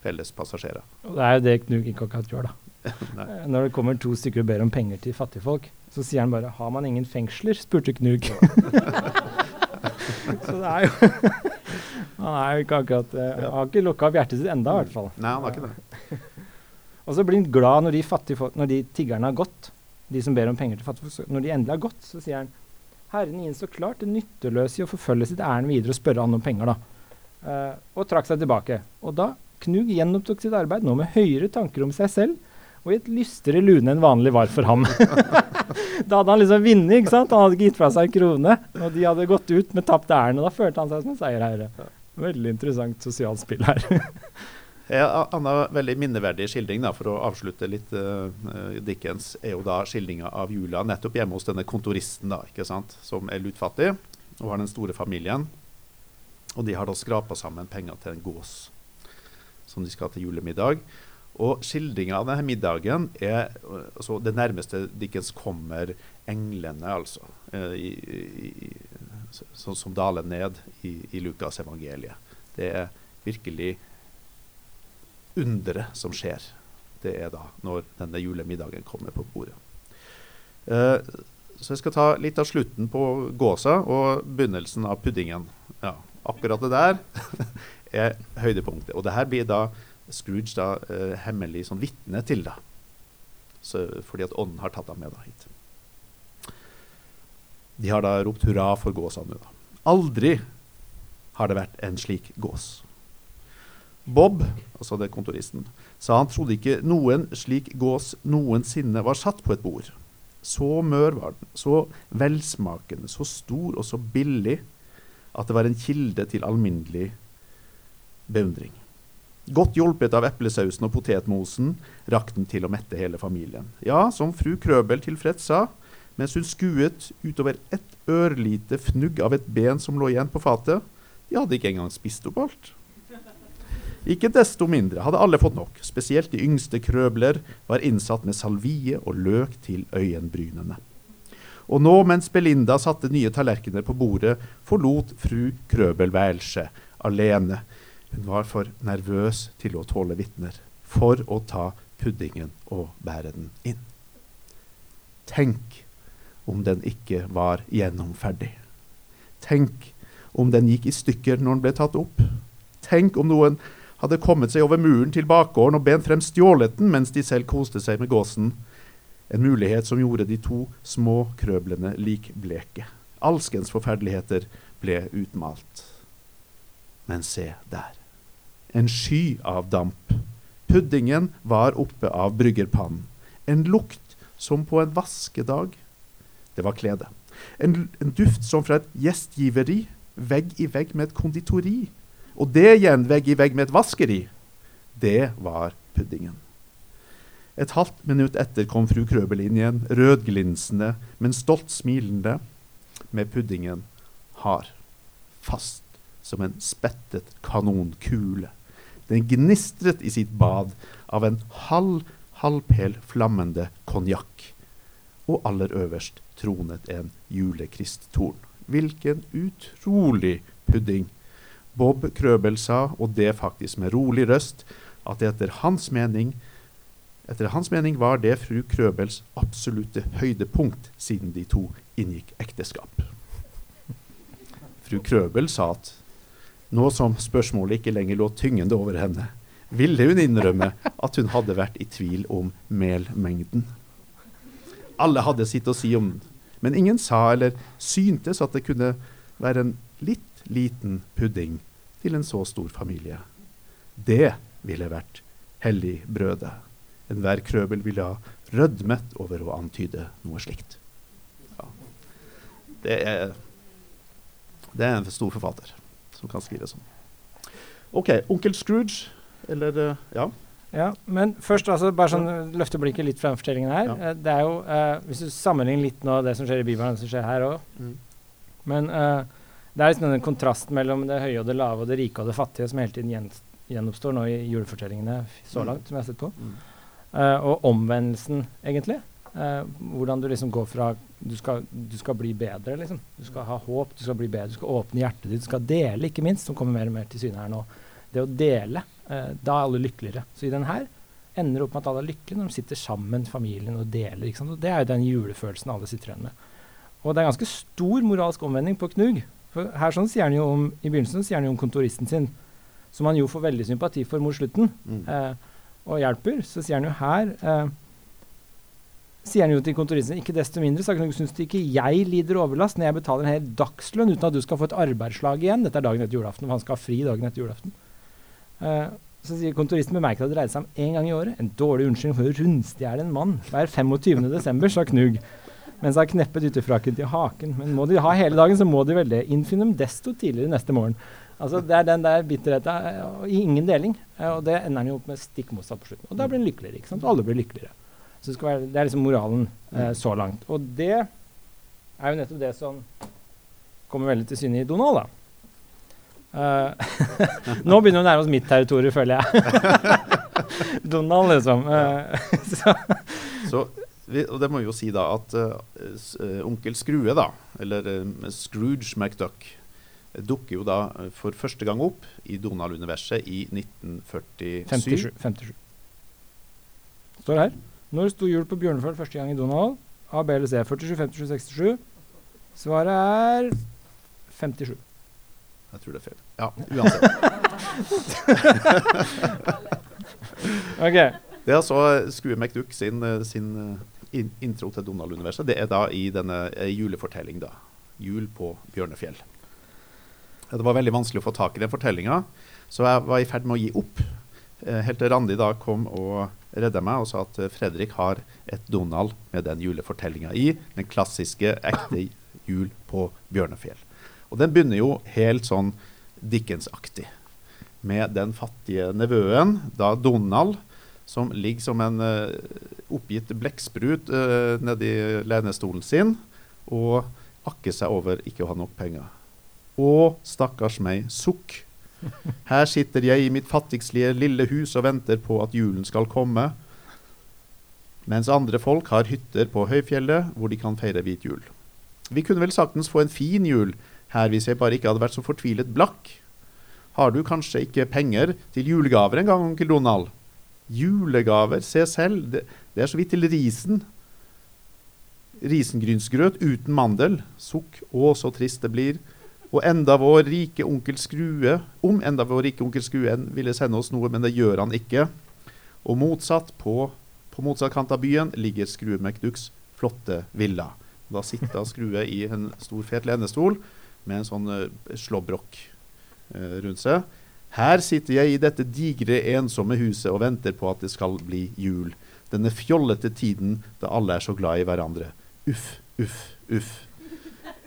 Felles passasjerer. Og det er jo det Knut ikke akkurat gjør, da. Eh, Når det kommer to stykker og ber om penger til fattigfolk, så sier han bare 'Har man ingen fengsler?' spurte Knug. så det er jo Han er jo ikke akkurat eh, Han har ikke lukka opp hjertet sitt enda, i hvert fall. Nei, han har ikke det. Og så blir han glad når de, folk, når de tiggerne har gått, de som ber om penger til fattige folk. Når de endelig har gått, så sier han Herren innså klart det nytteløse i å forfølge sitt ærend videre og spørre han om penger, da. Uh, og trakk seg tilbake. Og da Knug gjenopptok sitt arbeid, nå med høyere tanker om seg selv, og i et lystere lune enn vanlig var for ham. da hadde han liksom vunnet, ikke sant? Han hadde ikke gitt fra seg en krone, og de hadde gått ut med tapt ærend, og da følte han seg som en seierherre. Veldig interessant sosialt spill her. Annen veldig minneverdig skildring da, for å avslutte litt uh, Dickens, er jo da skildringa av jula nettopp hjemme hos denne kontoristen, da, ikke sant, som er lutfattig og har den store familien. Og de har da skrapa sammen penger til en gås som de skal til julemiddag. Og skildringa av denne middagen er altså det nærmeste Dickens kommer englene, altså. Sånn som daler ned i, i Lukas evangeliet. Det er virkelig underet som skjer. Det er da når denne julemiddagen kommer på bordet. Eh, så jeg skal ta litt av slutten på gåsa og begynnelsen av puddingen. Ja, akkurat det der er høydepunktet. Og det her blir da Scrooge da eh, hemmelig sånn vitne til, da. Så, fordi at ånden har tatt ham med da hit. De har da ropt hurra for gåsa nå, da. Aldri har det vært en slik gås. Bob, altså det kontoristen, sa han trodde ikke noen slik gås noensinne var satt på et bord. Så mør var den, så velsmakende, så stor og så billig at det var en kilde til alminnelig beundring. Godt hjulpet av eplesausen og potetmosen rakk den til å mette hele familien. Ja, som fru Krøbel tilfreds sa, mens hun skuet utover ett ørlite fnugg av et ben som lå igjen på fatet. De hadde ikke engang spist opp alt. Ikke desto mindre hadde alle fått nok. Spesielt de yngste krøbler var innsatt med salvie og løk til øyenbrynene. Og nå mens Belinda satte nye tallerkener på bordet, forlot fru Krøbel værelset alene. Hun var for nervøs til å tåle vitner, for å ta puddingen og bære den inn. Tenk om den ikke var gjennomferdig. Tenk om den gikk i stykker når den ble tatt opp. Tenk om noen hadde kommet seg over muren til bakgården og bent frem stjålet den mens de selv koste seg med gåsen. En mulighet som gjorde de to små krøblene likbleke. Alskens forferdeligheter ble utmalt. Men se der. En sky av damp. Puddingen var oppe av bryggerpannen. En lukt som på en vaskedag. Det var kledet. En, en duft som fra et gjestgiveri, vegg i vegg med et konditori. Og det igjen vegg i vegg med et vaskeri. Det var puddingen. Et halvt minutt etter kom fru Krøbel inn igjen, rødglinsende, men stolt smilende, med puddingen hard, fast som en spettet kanonkule. Den gnistret i sitt bad av en halv halvpel flammende konjakk. Og aller øverst tronet en julekristtorn. Hvilken utrolig pudding! Bob Krøbel sa, og det faktisk med rolig røst, at etter hans mening etter hans mening var det fru Krøbels absolutte høydepunkt siden de to inngikk ekteskap. Fru Krøbel sa at nå som spørsmålet ikke lenger lå tyngende over henne, ville hun innrømme at hun hadde vært i tvil om melmengden. Alle hadde sitt å si om den, men ingen sa eller syntes at det kunne være en litt liten pudding til en så stor familie. Det ville vært hellig brødet. Enhver krøbel ville ha rødmet over å antyde noe slikt. Ja. Det, er, det er en stor forfatter som kan skrive sånn. OK. Onkel Scrooge, eller eh, Ja. Ja, men først altså, bare sånn løfte blikket litt fra fortellingen her. Ja. Eh, det er jo, eh, Hvis du sammenligner litt nå det som skjer i Bibelen, det som skjer her òg Mm. Men eh, det er liksom denne kontrasten mellom det høye og det lave og det rike og det fattige som hele tiden gjen, gjenoppstår nå i julefortellingene så Mm. langt, som jeg har sett på. Mm. Eh, og omvendelsen, egentlig. Eh, hvordan du liksom går fra du skal, du skal bli bedre, liksom. Du skal ha håp, du skal bli bedre, du skal åpne hjertet ditt, du skal dele, ikke minst, som kommer mer og mer til syne her nå. Det å dele, eh, da er alle lykkeligere. Så i den her ender det opp med at alle er lykkelige når de sitter sammen, familien, og deler. ikke sant? Og det er jo den julefølelsen alle sitter igjen med. Og det er ganske stor moralsk omvending på Knug. For her sånn sier han jo om, I begynnelsen sier han jo om kontoristen sin, som han jo får veldig sympati for mot slutten Mm. eh, og hjelper, så sier han jo her eh, Sier han jo til kontoristen ikke desto mindre så syns du ikke jeg lider overlast når jeg betaler en hel dagslønn uten at du skal få et arbeidslag igjen. Dette er dagen etter julaften, og han skal ha fri dagen etter julaften. Uh, så sier kontoristen bemerket at det dreide seg om én gang i året. En dårlig unnskyldning for å rundstjele en mann hver 25. desember, sa Knug. Mens han kneppet ytterfrakken til haken. Men må de ha hele dagen, så må de vel det. Innfinn dem desto tidligere neste morgen. Altså Det er den der bitterheten i ingen deling. eh, og det ender han jo opp med stikk motsatt på slutten. Og da blir han lykkeligere. ikke sant? Alle blir lykkeligere. Så det, være, det er liksom moralen eh, så langt. Og det er jo nettopp det som kommer veldig til syne i Donald, da. Uh, nå begynner vi å nærme oss mitt territorium, føler jeg. Donald, liksom. Uh, så, Så, vi, og det må vi jo si da at uh, onkel Skrue, da, eller Scrooge McDuck, dukker jo da for første gang opp i Donald-universet i 1947. 57. 57. Står her. Når sto jul på Bjørnefjell første gang i Donald? A, B eller C? 47, 57, 67? Svaret er 57. Jeg tror det er feil. Ja, uansett. Ok. Det er altså Skue McDuck sin, eh, sin eh, in intro til Donald-universet. Det er da i denne eh, julefortelling, da. Jul på Bjørnefjell. Det var veldig vanskelig å få tak i den fortellinga, så jeg var i ferd med å gi opp. Eh, helt til Randi da kom og redda meg og sa at eh, Fredrik har et Donald med den julefortellinga i. Den klassiske, ekte jul på Bjørnefjell. Og den begynner jo helt sånn Dickens-aktig. Med den fattige nevøen, da Donald, som ligger som en uh, oppgitt blekksprut uh, nedi lenestolen sin og akker seg over ikke å ha nok penger. Å, stakkars meg, sukk. Her sitter jeg i mitt fattigslige lille hus og venter på at julen skal komme, mens andre folk har hytter på høyfjellet hvor de kan feire hvit jul. Vi kunne vel saktens få en fin jul her hvis jeg bare ikke hadde vært så fortvilet blakk. Har du kanskje ikke penger til julegaver engang, onkel Donald? Julegaver, se selv, det, det er så vidt til risen. Risengrynsgrøt uten mandel. Sukk, å så trist det blir. Og enda vår rike onkel Skrue, om enda vår rike onkel Skrue ville sende oss noe, men det gjør han ikke. Og motsatt, på, på motsatt kant av byen, ligger Skrue McDucks flotte villa. Da sitter Skrue i en stor, fet lenestol med en sånn uh, slåbrok eh, rundt seg. Her sitter jeg i dette digre, ensomme huset og venter på at det skal bli jul. Denne fjollete tiden da alle er så glad i hverandre. Uff, uff, uff.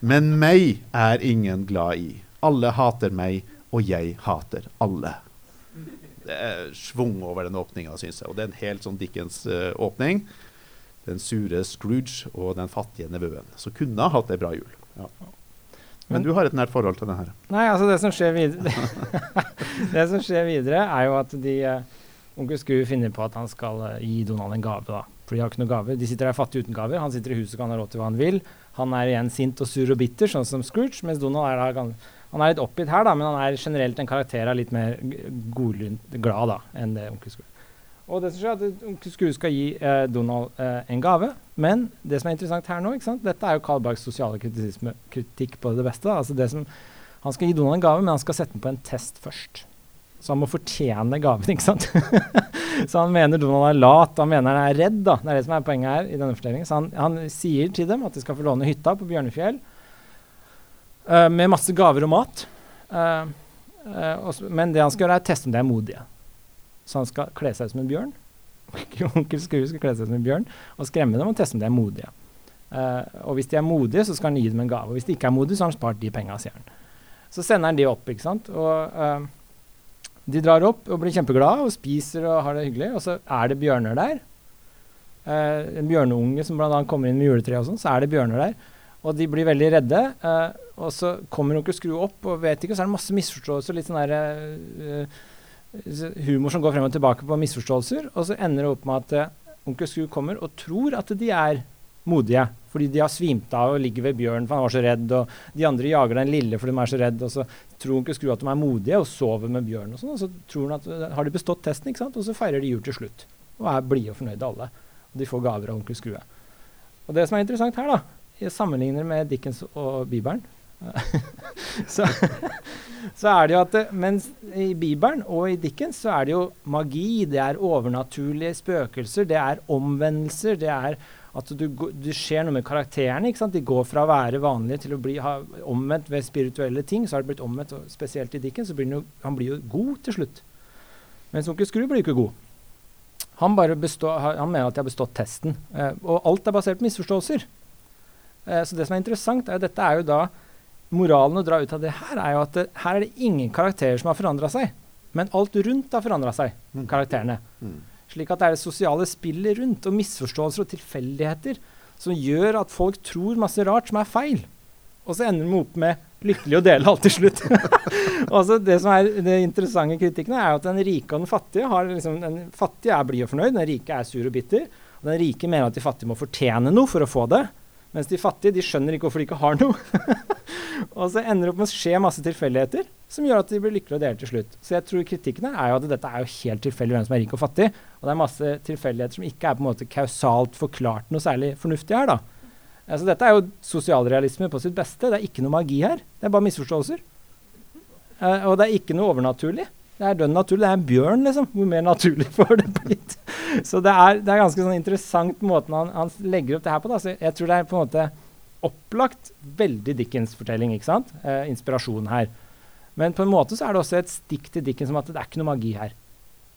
Men meg er ingen glad i. Alle hater meg, og jeg hater alle. Det er svung over den åpninga, syns jeg. Og det er en helt sånn Dickens-åpning. den sure Scrooge og den fattige nevøen. Så kunne ha hatt ei bra jul. Ja. Men du har et nært forhold til det her. Nei, altså det som skjer videre Det som skjer videre, er jo at de eh, Onkel Skru finner på at han skal eh, gi Donald en gave, da. For de har ikke noen gave. De sitter der fattige uten gaver. Han sitter i huset og kan ha råd til hva han vil. Han er igjen sint og sur og bitter, sånn som Scrooge, mens Donald er da Han er litt oppgitt her, da, men han er generelt en karakter av litt mer godlynt glad da, enn det Onkel Scrooge. Og det som skjer er at Onkel Scrooge skal gi eh, Donald eh, en gave, men det som er interessant her nå, ikke sant? dette er jo Karl Barks sosiale kritikk på det beste. da. Altså det som han skal gi Donald en gave, men han skal sette den på en test først. Så han må fortjene gaven, ikke sant? så han mener Donald er lat, han mener han er redd. da. Det er det som er poenget her i denne fortellingen. Så han, han sier til dem at de skal få låne hytta på Bjørnefjell uh, med masse gaver og mat. Uh, uh, også, men det han skal gjøre, er å teste om de er modige. Så han skal kle seg ut som en bjørn. Onkel Skrue skal kle seg ut som en bjørn og skremme dem og teste om de er modige. Eh, og hvis de er modige, så skal han gi dem en gave. Og hvis de ikke er modige, så har han spart de penga, sier han. Så sender han de opp, ikke sant. Og eh, de drar opp og blir kjempeglade og spiser og har det hyggelig. Og så er det bjørner der. Eh, en bjørneunge som bl.a. kommer inn med juletreet og sånn, så er det bjørner der. Og de blir veldig redde. eh, og så kommer onkel Skrue opp og vet ikke, og så er det masse misforståelser. Litt sånn der, eh, eh, humor som går frem og tilbake på misforståelser. Og så ender det opp med at eh, onkel Skru kommer og tror at de er modige. Fordi de har svimt av og ligger ved bjørnen for han var så redd. Og de andre jager den lille fordi de er så redd. Og så tror onkel Skrue at de er modige og sover med bjørn Og sånn, og så tror han at eh, har de bestått testen, ikke sant? og så feirer de jul til slutt. Og er blide og fornøyde alle. Og de får gaver av onkel Skrue. Og det som er interessant her, da, jeg sammenligner med Dickens og Bibelen så, så er det jo at det, mens i Bibelen og i Dickens så er det jo magi, det er overnaturlige spøkelser, det er omvendelser, det er at du, du skjer noe med karakterene. ikke sant? De går fra å være vanlige til å bli ha, omvendt ved spirituelle ting. Så har det blitt omvendt, og spesielt i Dickens, så blir han jo, han blir jo god til slutt. Mens onkel Skrue blir jo ikke god. Han, bare består, han mener at de har bestått testen. Eh, og alt er basert på misforståelser. Eh, så det som er interessant, er jo dette er jo da Moralen å dra ut av det her er jo at det, her er det ingen karakterer som har forandra seg. Men alt rundt har forandra seg, Mm. karakterene. Mm. Slik at det er det sosiale spillet rundt og misforståelser og tilfeldigheter som gjør at folk tror masse rart som er feil. Og så ender de opp med lykkelig å dele alt til slutt. altså det som er det interessante kritikken er at den rike og den fattige har liksom, Den fattige er blid og fornøyd, den rike er sur og bitter. Og den rike mener at de fattige må fortjene noe for å få det. Mens de fattige de skjønner ikke hvorfor de ikke har noe. og så ender det opp med å skje masse tilfeldigheter som gjør at de blir lykkelige og deler til slutt. Så jeg tror kritikken er jo at dette er jo helt tilfeldig hvem som er rik og fattig. Og det er masse tilfeldigheter som ikke er på en måte kausalt forklart noe særlig fornuftig her, da. Altså, dette er jo sosialrealisme på sitt beste. Det er ikke noe magi her. Det er bare misforståelser. Uh, og det er ikke noe overnaturlig. Det er dønn naturlig. Det er en bjørn, liksom. Hvor mer naturlig får det blitt? Så det er, det er ganske sånn interessant måten han, han legger opp det her på. Da. Så jeg tror det er på en måte opplagt veldig Dickens-fortelling. ikke sant? Eh, inspirasjon her. Men på en måte så er det også et stikk til Dickens om at det er ikke noe magi her.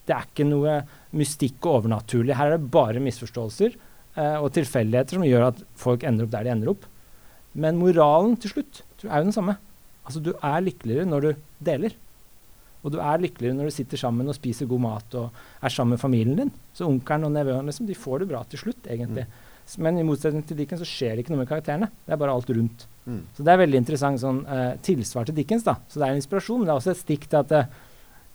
Det er ikke noe mystikk og overnaturlig. Her er det bare misforståelser eh, og tilfeldigheter som gjør at folk ender opp der de ender opp. Men moralen til slutt tror jeg er jo den samme. Altså, du er lykkeligere når du deler. Og du er lykkeligere når du sitter sammen og spiser god mat og er sammen med familien din. Så onkelen og nevøen liksom, de får det bra til slutt, egentlig. Mm. Men i motsetning til Dickens så skjer det ikke noe med karakterene. Det er bare alt rundt. Mm. Så det er veldig interessant sånn, uh, tilsvar til Dickens. da. Så det er en inspirasjon, men det er også et stikk til at uh,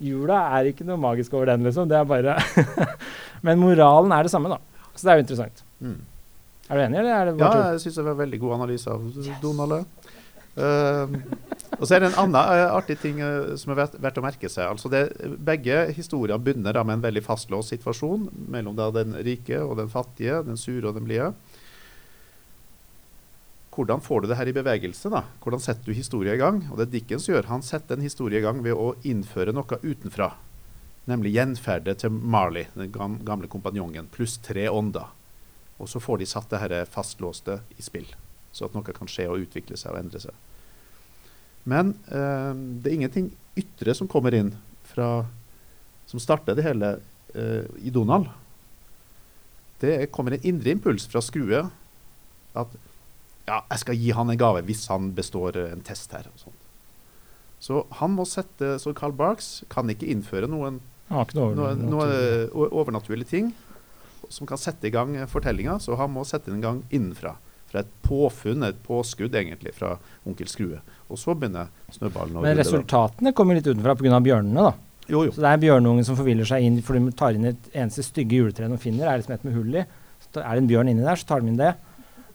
jula er ikke noe magisk over den, liksom. Det er bare Men moralen er det samme, da. Så det er jo interessant. Mm. Er du enig, eller er det Ja, jeg syns det var en veldig god analyse av Donald. Uh, og så er det en annen eh, artig ting eh, som er verdt, å merke seg. Altså det, begge historier begynner med en veldig fastlåst situasjon mellom den rike og den fattige, den sure og den blide. Hvordan får du det her i bevegelse? da? Hvordan setter du historie i gang? Og det Dickens gjør, Han setter en historie i gang ved å innføre noe utenfra. Nemlig gjenferdet til Marley, den gamle kompanjongen, pluss tre ånder. Og så får de satt det her fastlåste i spill, så at noe kan skje og utvikle seg og endre seg. Men eh, det er ingenting ytre som kommer inn fra Som starter det hele eh, i Donald. Det kommer en indre impuls fra Skrue at ja, jeg skal gi han en gave hvis han består eh, en test her. og sånt. Så han må sette Så Carl Barks kan ikke innføre noen ikke noe noen, over- noe naturlig. o- overnaturlige ting som kan sette i gang fortellinga, så han må sette den i gang innenfra. Fra et påfunn, et påskudd egentlig, fra onkel Skrue. Og så begynner snøballen å Men rulle. da. resultatene kommer litt utenfra pga. bjørnene, da. Jo, jo. Så det er bjørnungen som forviller seg inn for de tar inn et eneste stygge juletre de finner. Er liksom et med hull i. Så er det en bjørn inni der, så tar de inn det.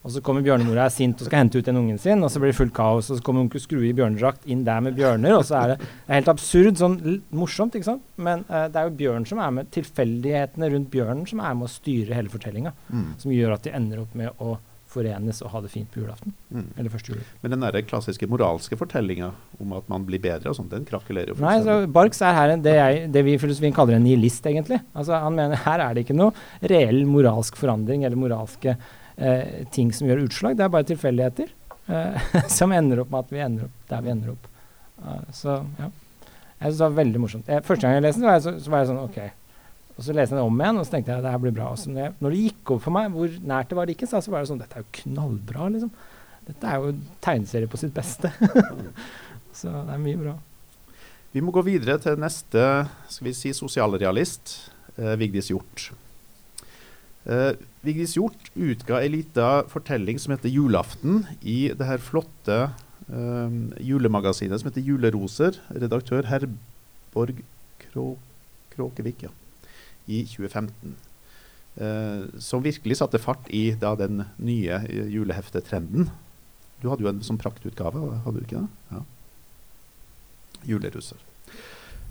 Og så kommer bjørnemora er sint og skal hente ut den ungen sin, og så blir det fullt kaos. Og så kommer onkel Skrue i bjørnedrakt inn der med bjørner, og så er det, det er helt absurd. Sånn morsomt, ikke sant. Men uh, det er jo bjørn som er med, tilfeldighetene rundt bjørnen som er med å styre hele fortellinga. Mm, Som gjør at de ender opp med å forenes og ha det fint på julaften. mm. Eller første jul. Men den der klassiske moralske fortellinga om at man blir bedre og sånt, den krakelerer jo Nei, så. Barks er her en, det, jeg, det vi i filosofien kaller en nihilist, egentlig. Altså, han mener her er det ikke noe reell moralsk forandring eller moralske eh, ting som gjør utslag. Det er bare tilfeldigheter eh, som ender opp med at vi ender opp der vi ender opp. Uh, så ja. Jeg synes det var veldig morsomt. Jeg, første gang jeg leste den, så, så var jeg sånn OK. Og så leste jeg det om igjen, og så tenkte jeg det her blir bra. Og så når, det gikk opp for meg hvor nært det var Dickens, så var det sånn Dette er jo knallbra, liksom. Dette er jo tegneserie på sitt beste. så det er mye bra. Vi må gå videre til neste skal vi si, sosialrealist, eh, Vigdis Hjort. Eh, Vigdis Hjort utga ei lita fortelling som heter 'Julaften' i det her flotte eh, julemagasinet som heter 'Juleroser'. Redaktør Herborg Krå Kråkevik, ja. I 2015. Eh, som virkelig satte fart i da, den nye eh, juleheftetrenden. Du hadde jo en sånn praktutgave, hadde du ikke det? Ja. Julerusser.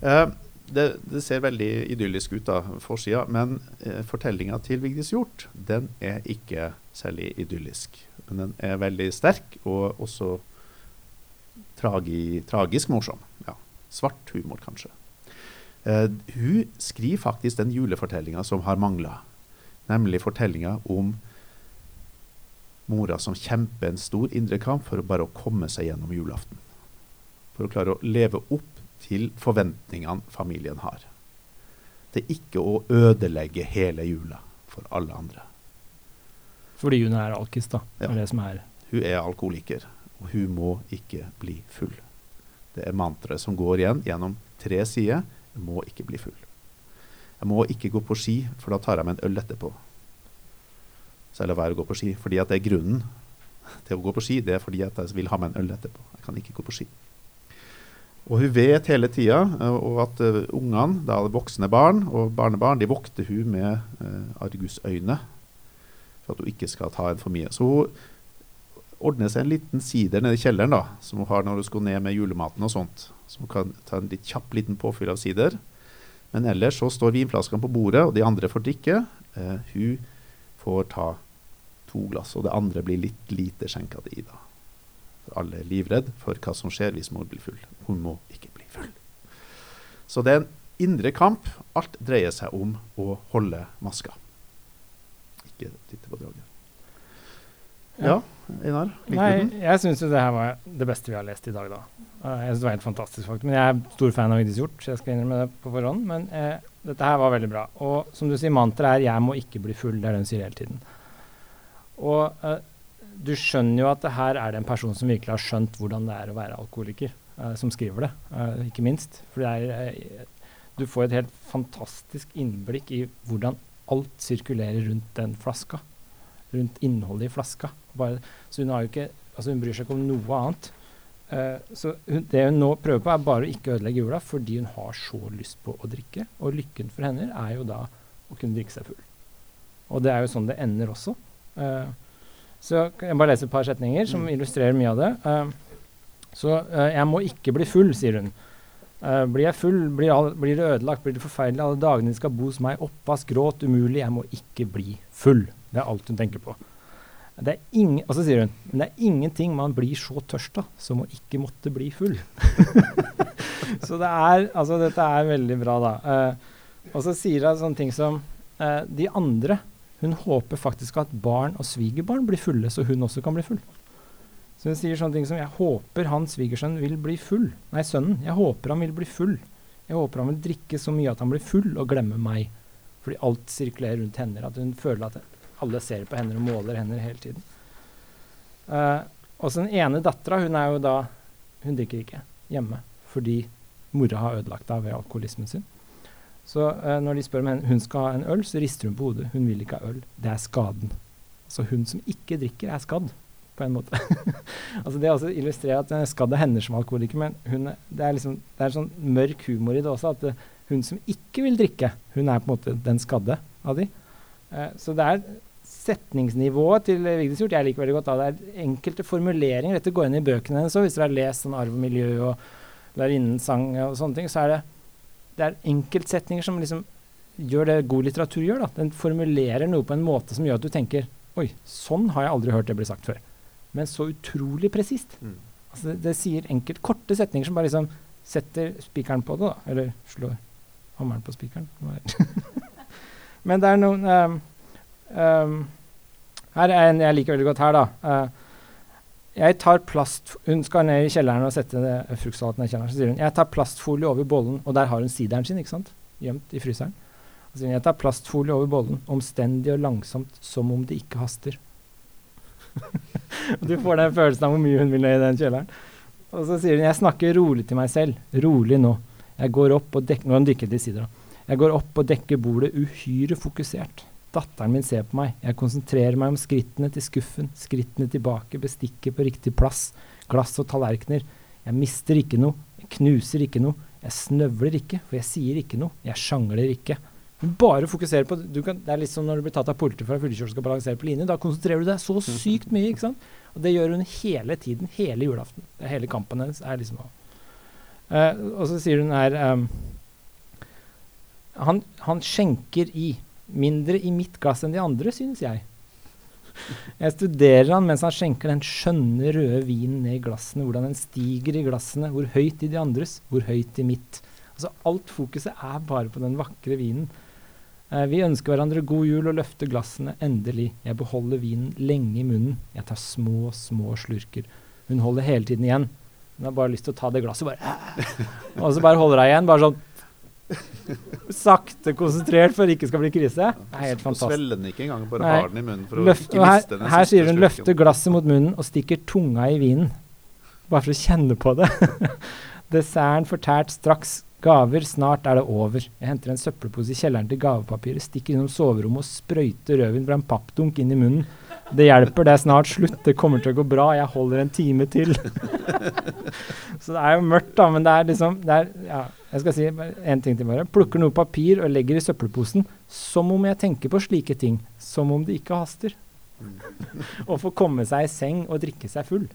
Eh, det, det, ser veldig idyllisk ut, da, forsida, men eh, fortellinga til Vigdis Hjorth den er ikke særlig idyllisk. Men den er veldig sterk, og også tragi, tragisk morsom. Ja. Svart humor, kanskje. Eh, hun skriver faktisk den julefortellinga som har mangla, nemlig fortellinga om mora som kjemper en stor indre kamp for å bare å komme seg gjennom julaften. For å klare å leve opp til forventningene familien har. Det er ikke å ødelegge hele jula for alle andre. Fordi hun er alkis, da. Ja. er det som er Hun er alkoholiker, og hun må ikke bli full. Det er mantraet som går igjen gjennom tre sider. Jeg må ikke bli full. Jeg må ikke gå på ski, for da tar jeg meg en øl etterpå. Så jeg lar være å gå på ski, fordi at det er grunnen til å gå på ski. Det er fordi at jeg vil ha meg en øl etterpå. Jeg kan ikke gå på ski. Og hun vet hele tida uh, at uh, ungene, da voksne barn og barnebarn, de vokter hun med uh, argusøyne for at hun ikke skal ta en for mye. Så hun ordner seg en liten sider nede i kjelleren da, som hun har når hun skal ned med julematen og sånt. Så hun kan ta en litt kjapp liten påfyll av sider. Men ellers så står vinflaskene på bordet, og de andre får drikke. Eh, hun får ta to glass, og det andre blir litt lite skjenka til i. da. For alle er livredd for hva som skjer hvis mor blir full. Hun må ikke bli full. Så det er en indre kamp. Alt dreier seg om å holde maska. Ikke titte på dragen. Ja, Einar? Nei, den? jeg syns jo det her var det beste vi har lest i dag, da. Jeg synes det var helt fantastisk, faktisk. Men jeg er stor fan av Vigdis Hjorth, så jeg skal innrømme det på forhånd. Men eh, dette her var veldig bra. Og som du sier, mantraet er 'jeg må ikke bli full'. Det er det hun sier hele tiden. Og eh, du skjønner jo at det her er det en person som virkelig har skjønt hvordan det er å være alkoholiker, eh, som skriver det, eh, ikke minst. For det eh, Du får et helt fantastisk innblikk i hvordan alt sirkulerer rundt den flaska. Rundt innholdet i flaska. Bare, så hun ikke Altså hun bryr seg ikke om noe annet. Uh, så hun, det hun nå prøver på, er bare å ikke ødelegge jula fordi hun har så lyst på å drikke. Og lykken for henne er jo da å kunne drikke seg full. Og det er jo sånn det ender også. Uh, så kan jeg bare lese et par setninger som Mm. illustrerer mye av det. Uh, så jeg må ikke bli full, sier hun. Blir jeg full, blir, all, blir det ødelagt, blir det forferdelig. Alle dagene de skal bo hos meg, oppvask, gråt, umulig. Jeg må ikke bli full. Det er alt hun tenker på. Det ingen, og så sier hun men det er ingenting man blir så tørst av som å ikke måtte bli full. så det er, altså dette er veldig bra, da. Eh, og så sier hun sånne ting som eh, de andre Hun håper faktisk at barn og svigerbarn blir fulle, så hun også kan bli full. Så hun sier sånne ting som Jeg håper han svigersønn vil bli full. Nei, sønnen. Jeg håper han vil bli full. Jeg håper han vil drikke så mye at han blir full og glemmer meg. Fordi alt sirkulerer rundt henne. At hun føler at alle ser på hender og måler hender hele tiden. Uh, og så den ene dattera, hun er jo da Hun drikker ikke hjemme fordi mora har ødelagt henne ved alkoholismen sin. Så uh, når de spør om henne, hun skal ha en øl, så rister hun på hodet. Hun vil ikke ha øl. Det er skaden. Så hun som ikke drikker, er skadd, på en måte. altså Det også illustrerer at uh, skadd er henne som alkoholiker, men hun, det er liksom det er sånn mørk humor i det også. At uh, hun som ikke vil drikke, hun er på en måte den skadde av de. Så det er setningsnivået til eh, Vigdis Hjorth jeg liker veldig godt. Da. Det er enkelte formuleringer. Dette går inn i bøkene hennes òg. Hvis dere har lest sånn arv og miljø og lærerinnens sang og sånne ting, så er det, det er enkeltsetninger som liksom gjør det god litteratur gjør. da. Den formulerer noe på en måte som gjør at du tenker Oi, sånn har jeg aldri hørt det bli sagt før. Men så utrolig presist. Mm. Altså det, det sier enkelt korte setninger som bare liksom setter spikeren på det, da. Eller slår hammeren på spikeren. Er- Men det er noen um, ehm, Her er en jeg liker veldig godt her, da. Uh, jeg tar plast Hun skal ned i kjelleren og sette det- fruktsalaten i kjelleren. Så sier hun jeg tar plastfolie over bollen, og der har hun sideren sin, ikke sant? Gjemt i fryseren. Så sier hun jeg tar plastfolie over bollen, omstendig og langsomt, som om det ikke haster. du får den følelsen av hvor mye hun vil ned i den kjelleren. Og så sier hun jeg snakker rolig til meg selv. Rolig nå. Jeg går opp og dekker Nå har hun dykket til sider, da. Jeg går opp og dekker bordet uhyre fokusert. Datteren min ser på meg. Jeg konsentrerer meg om skrittene til skuffen, skrittene tilbake, bestikket på riktig plass, glass og tallerkener. Jeg mister ikke noe, jeg knuser ikke noe, jeg snøvler ikke, for jeg sier ikke noe, jeg sjangler ikke. Du bare fokuserer på du kan, Det er litt som når du blir tatt av politiet for at og skal balansere på linje. Da konsentrerer du deg så sykt mye, ikke sant? Og det gjør hun hele tiden, hele julaften. Hele kampen hennes er liksom å Uh, Og så sier hun her um, han, han skjenker i. Mindre i mitt glass enn de andre, synes jeg. Jeg studerer han mens han skjenker den skjønne, røde vinen ned i glassene. Hvordan den stiger i glassene. Hvor høyt i de andres, hvor høyt i mitt. Altså Alt fokuset er bare på den vakre vinen. Eh, vi ønsker hverandre god jul og løfter glassene endelig. Jeg beholder vinen lenge i munnen. Jeg tar små, små slurker. Hun holder hele tiden igjen. Hun har bare lyst til å ta det glasset, bare Og så bare holder hun igjen. Bare sånn sakte konsentrert for det ikke skal bli krise. Det er helt fantastisk. svelger den ikke engang, bare har den i munnen for å Løft, ikke her, miste den her siste sier hun 'løfter glasset mot munnen og stikker tunga i vinen'. Bare for å kjenne på det. Desserten fortært straks. Gaver, snart er det over. Jeg henter en søppelpose i kjelleren til gavepapiret, stikker innom soverommet og sprøyter rødvin fra en pappdunk inn i munnen. Det hjelper, det er snart slutt, det kommer til å gå bra, jeg holder en time til. Så det er jo mørkt, da, men det er liksom det er, ja, Jeg skal si en ting til bare. Plukker noe papir og legger i søppelposen. Som om jeg tenker på slike ting. Som om det ikke haster. og få komme seg i seng og drikke seg full.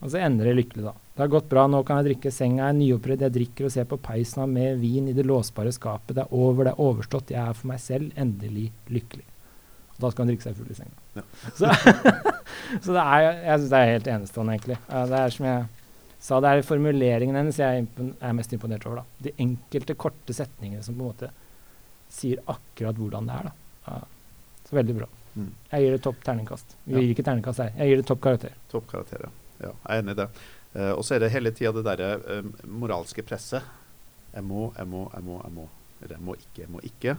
Og så ender det lykkelig, da. Det har gått bra, nå kan jeg drikke. Senga er nyoppredd, jeg drikker og ser på peisen med vin i det låsbare skapet. Det er over, det er overstått. Jeg er for meg selv endelig lykkelig. Og da skal han drikke seg full i senga. Ja. Så, så det er, jeg syns det er helt enestående, egentlig. Det er som jeg sa, det er formuleringen hennes jeg er mest imponert over. da. De enkelte, korte setningene som på en måte sier akkurat hvordan det er. da. Ja. Så veldig bra. Mm. Jeg gir det topp terningkast. Vi Ja. gir ikke terningkast her. Jeg gir det topp karakter. Topp karakter, Ja, jeg er enig i det. Uh, og så er det hele tida det derre uh, moralske presset. Jeg må, jeg må, jeg må, jeg må. Eller jeg må ikke, jeg må ikke.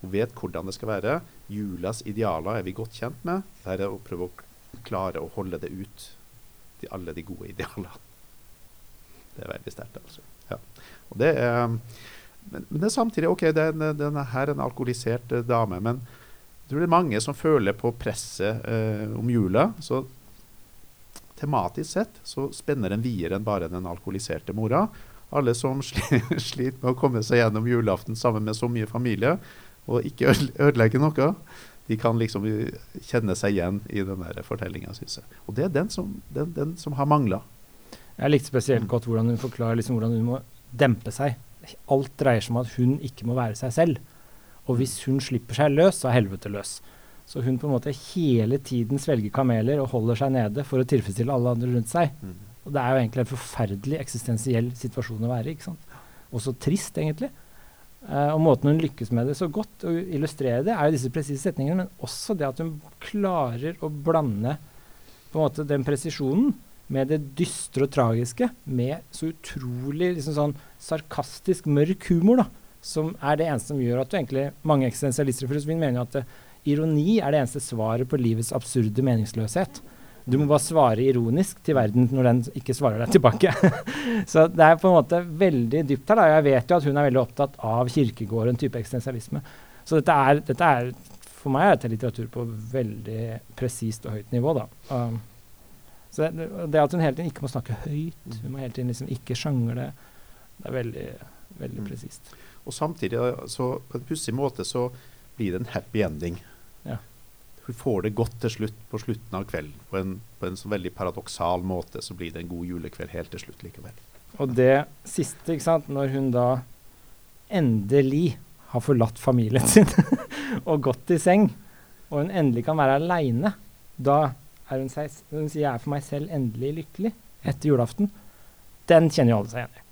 Hun vet hvordan det skal være. Julas idealer er vi godt kjent med. Det er å prøve å klare å holde det ut til alle de gode idealene. Det er veldig sterkt, altså. Ja. Og det er, men, men det er samtidig OK, det er en, den er her en alkoholisert eh, dame, men jeg tror det er mange som føler på presset eh, om jula. Så tematisk sett så spenner den videre enn bare den alkoholiserte mora. Alle som sliter med å komme seg gjennom julaften sammen med så mye familie, og ikke øde- ødelegge noe, de kan liksom eh, kjenne seg igjen i den fortellinga, syns jeg. Og det er den som, den, den som har mangla. Jeg likte spesielt Mm. godt hvordan hun forklarer liksom hvordan hun må dempe seg. Alt dreier seg om at hun ikke må være seg selv. Og hvis hun slipper seg løs, så er helvete løs. Så hun på en måte hele tiden svelger kameler og holder seg nede for å tilfredsstille alle andre rundt seg. Og det er jo egentlig en forferdelig eksistensiell situasjon å være i. Og så trist, egentlig. Uh, og måten hun lykkes med det så godt, og illustrere det, er jo disse presise setningene, men også det at hun klarer å blande på en måte den presisjonen med det dystre og tragiske, med så utrolig liksom sånn sarkastisk mørk humor, da, som er det eneste som gjør at du egentlig Mange eksistensialister for min mener at det, ironi er det eneste svaret på livets absurde meningsløshet. Du må bare svare ironisk til verden når den ikke svarer deg tilbake. så det er på en måte veldig dypt her. da. Jeg vet jo at hun er veldig opptatt av kirkegård, en type eksistensialisme. Så dette er, dette er for meg er dette litteratur på veldig presist og høyt nivå. da. Um, så det, det at hun hele tiden ikke må snakke høyt, hun må hele tiden liksom ikke sjangle, det er veldig, veldig Mm. presist. Og samtidig, så på en pussig måte, så blir det en happy ending. Ja. Hun får det godt til slutt på slutten av kvelden. På en, på en så veldig paradoksal måte så blir det en god julekveld helt til slutt likevel. Og det siste, ikke sant, når hun da endelig har forlatt familien sin og gått i seng, og hun endelig kan være aleine, da er hun seg Hun sier 'jeg er for meg selv endelig lykkelig' etter julaften. Den kjenner jo alle seg igjen i.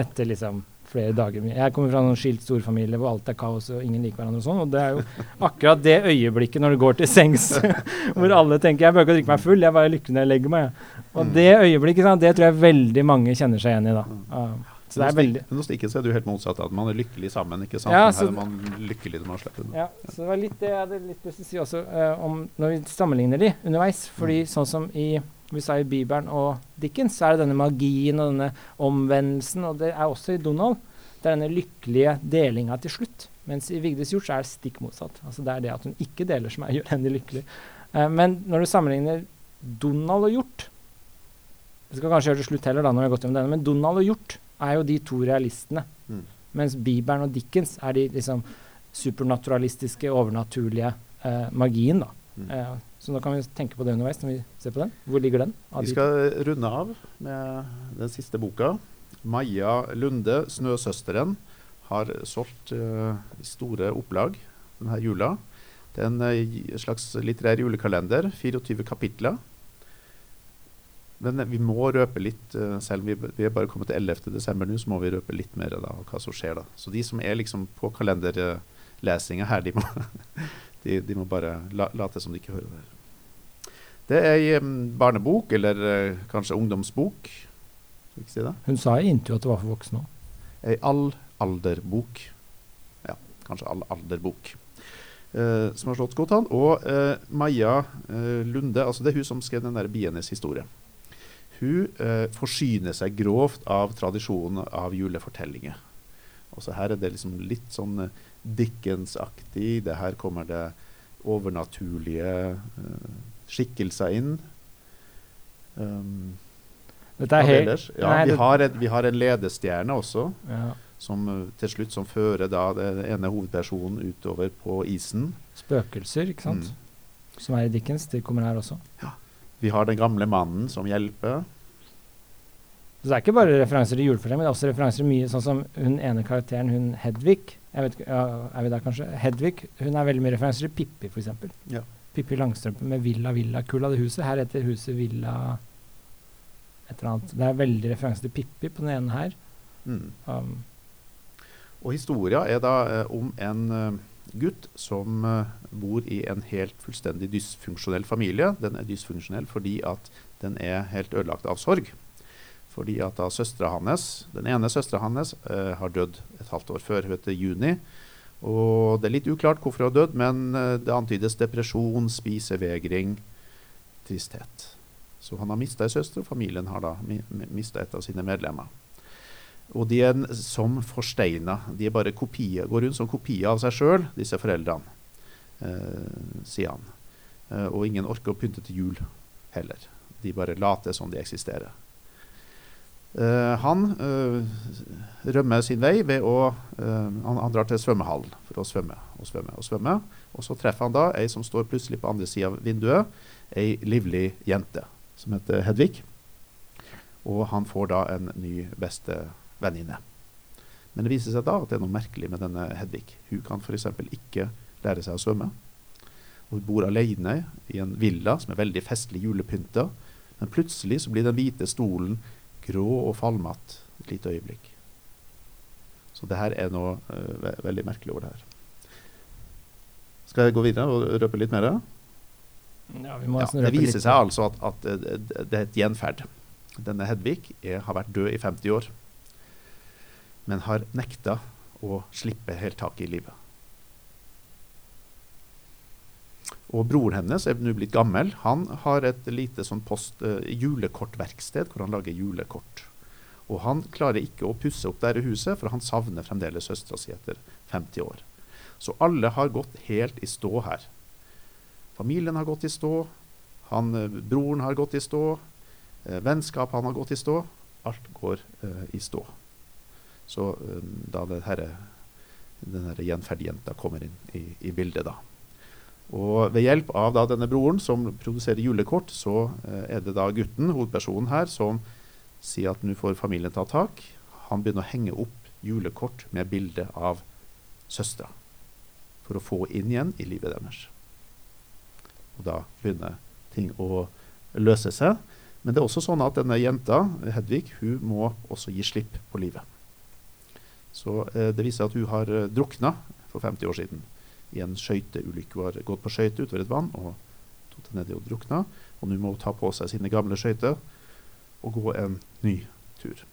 Etter liksom flere dager. Jeg kommer fra en skilt storfamilie hvor alt er kaos og ingen liker hverandre og sånn. Og det er jo akkurat det øyeblikket når du går til sengs hvor alle tenker jeg bør ikke drikke meg full, jeg er bare lykkelig når jeg legger meg. Og Mm. det øyeblikket, sant, det tror jeg veldig mange kjenner seg igjen i. da. Uh, så det er veldig... Men hos Dickens er det jo helt motsatt. At man er lykkelig sammen, ikke sant? Ja, så- her er man lykkelig når man slipper unna. Ja, så det var litt det jeg hadde litt lyst til å si også, uh, om når vi sammenligner de underveis. Fordi sånn som i vi sa i Bibelen og Dickens, så er det denne magien og denne omvendelsen, og det er også i Donald. Det er denne lykkelige delinga til slutt. Mens i Vigdis Hjort så er det stikk motsatt. Altså Det er det at hun ikke deler som er, gjør henne lykkelig. Uh, men når du sammenligner Donald og Hjort Vi skal kanskje gjøre det slutt heller, da, når vi har gått gjennom denne, men Donald og Hjort er jo de to realistene. Mm. Mens Bibelen og Dickens er de liksom supernaturalistiske, overnaturlige eh, magien. da. Mm. Eh, så nå kan vi tenke på det underveis når vi ser på den. Hvor ligger den? Vi skal runde av med den siste boka. Maja Lunde, 'Snøsøsteren', har solgt uh, store opplag denne jula. Det er en eh, slags litterær julekalender. 24 kapitler. Men vi må røpe litt, eh, selv om vi, vi er bare kommet til 11. desember nå, så må vi røpe litt mer da, hva som skjer da. Så de som er liksom på kalenderlesinga her, de må, de, de må bare la, late som de ikke hører det. Det er ei barnebok, eller eh, kanskje ungdomsbok. Skal vi ikke si det? Hun sa i intervjuet at det var for voksne òg. Ei allalderbok. Ja, kanskje allalderbok. Eh, som har slått godt an. Og eh, Maja eh, Lunde, altså det er hun som skrev den der bienes historie. Hun eh, forsyner seg grovt av tradisjonen av julefortellinger. Også her er det liksom litt sånn eh, Dickens-aktig. Det her kommer det overnaturlige eh, skikkelser inn. Um, Dette er helt ellers? Ja, Nei, vi, har et, vi har en ledestjerne også, ja, som eh, til slutt som fører da den ene hovedpersonen utover på isen. spøkelser, ikke sant? Mm. Som er i Dickens. De kommer her også. Ja. Vi har den gamle mannen som hjelper. Så det er ikke bare referanser til julefortelling, men det er også referanser mye sånn som hun ene karakteren, hun Hedvig. Jeg vet ja, Er vi der, kanskje? Hedvig. Hun er veldig mye referanser til Pippi, f.eks. Ja. Pippi Langstrømpe med Villa Villa Kulla, det huset. Her heter huset Villa et eller annet. Det er veldig referanse til Pippi på den ene her. Mm. Um, Og historia er da eh, om en eh, gutt som eh, bor i en helt fullstendig dysfunksjonell familie. Den er dysfunksjonell fordi at den er helt ødelagt av sorg. Fordi at da søstera hans, den ene søstera hans uh, har dødd et halvt år før. Hun heter Juni. Og det er litt uklart hvorfor hun har dødd, men eh, det antydes depresjon, spisevegring, tristhet. Så han har mista ei søster, og familien har da mista et av sine medlemmer. Og de er som forsteina. De er bare kopier, går rundt som kopier av seg sjøl, disse foreldrene, eh, sier han. Eh, og ingen orker å pynte til jul heller. De bare later som de eksisterer. Eh, han eh, rømmer sin vei ved å eh, han, han drar til svømmehallen for å svømme og svømme. Og svømme. Og så treffer han da ei som står plutselig på andre sida av vinduet. Ei livlig jente som heter Hedvig. Og han får da en ny bestevenninne. Men det viser seg da at det er noe merkelig med denne Hedvig. Hun kan f.eks. ikke lære seg å svømme. Og hun bor alene i en villa som er veldig festlig julepynta. Men plutselig så blir den hvite stolen grå og fallmatt et lite øyeblikk. Så det her er noe eh, ve veldig merkelig over det her. Skal jeg gå videre og røpe litt mer? ja, vi må Ja, det viser seg altså at, at eh, det det er et gjenferd. Denne Hedvig er, har vært død i 50 år, men har nekta å slippe helt taket i livet. Og broren hennes er nå blitt gammel. Han har et lite sånn post, uh, julekortverksted hvor han lager julekort. Og han klarer ikke å pusse opp dette huset, for han savner fremdeles søstera si etter 50 år. Så alle har gått helt i stå her. Familien har gått i stå. Han, eh, broren har gått i stå. Eh, vennskap han har gått i stå. Alt går eh, i stå. Så da det herre, den her gjenferdige-jenta kommer inn i, i bildet, da. Og ved hjelp av da denne broren som produserer julekort, så eh, er det da gutten, hovedpersonen her, som sier at nå får familien ta tak. Han begynner å henge opp julekort med bilde av søstera. For å få inn igjen i livet deres. Og da begynner ting å løse seg. Men det er også sånn at denne jenta, Hedvig, hun må også gi slipp på livet. Så eh, det viser at hun har eh, drukna for 50 år siden i en skøyteulykke. Hun har gått på skøyter utover et vann og tatt nedi og drukna. Og nå må hun ta på seg sine gamle skøyter og gå en ny tur.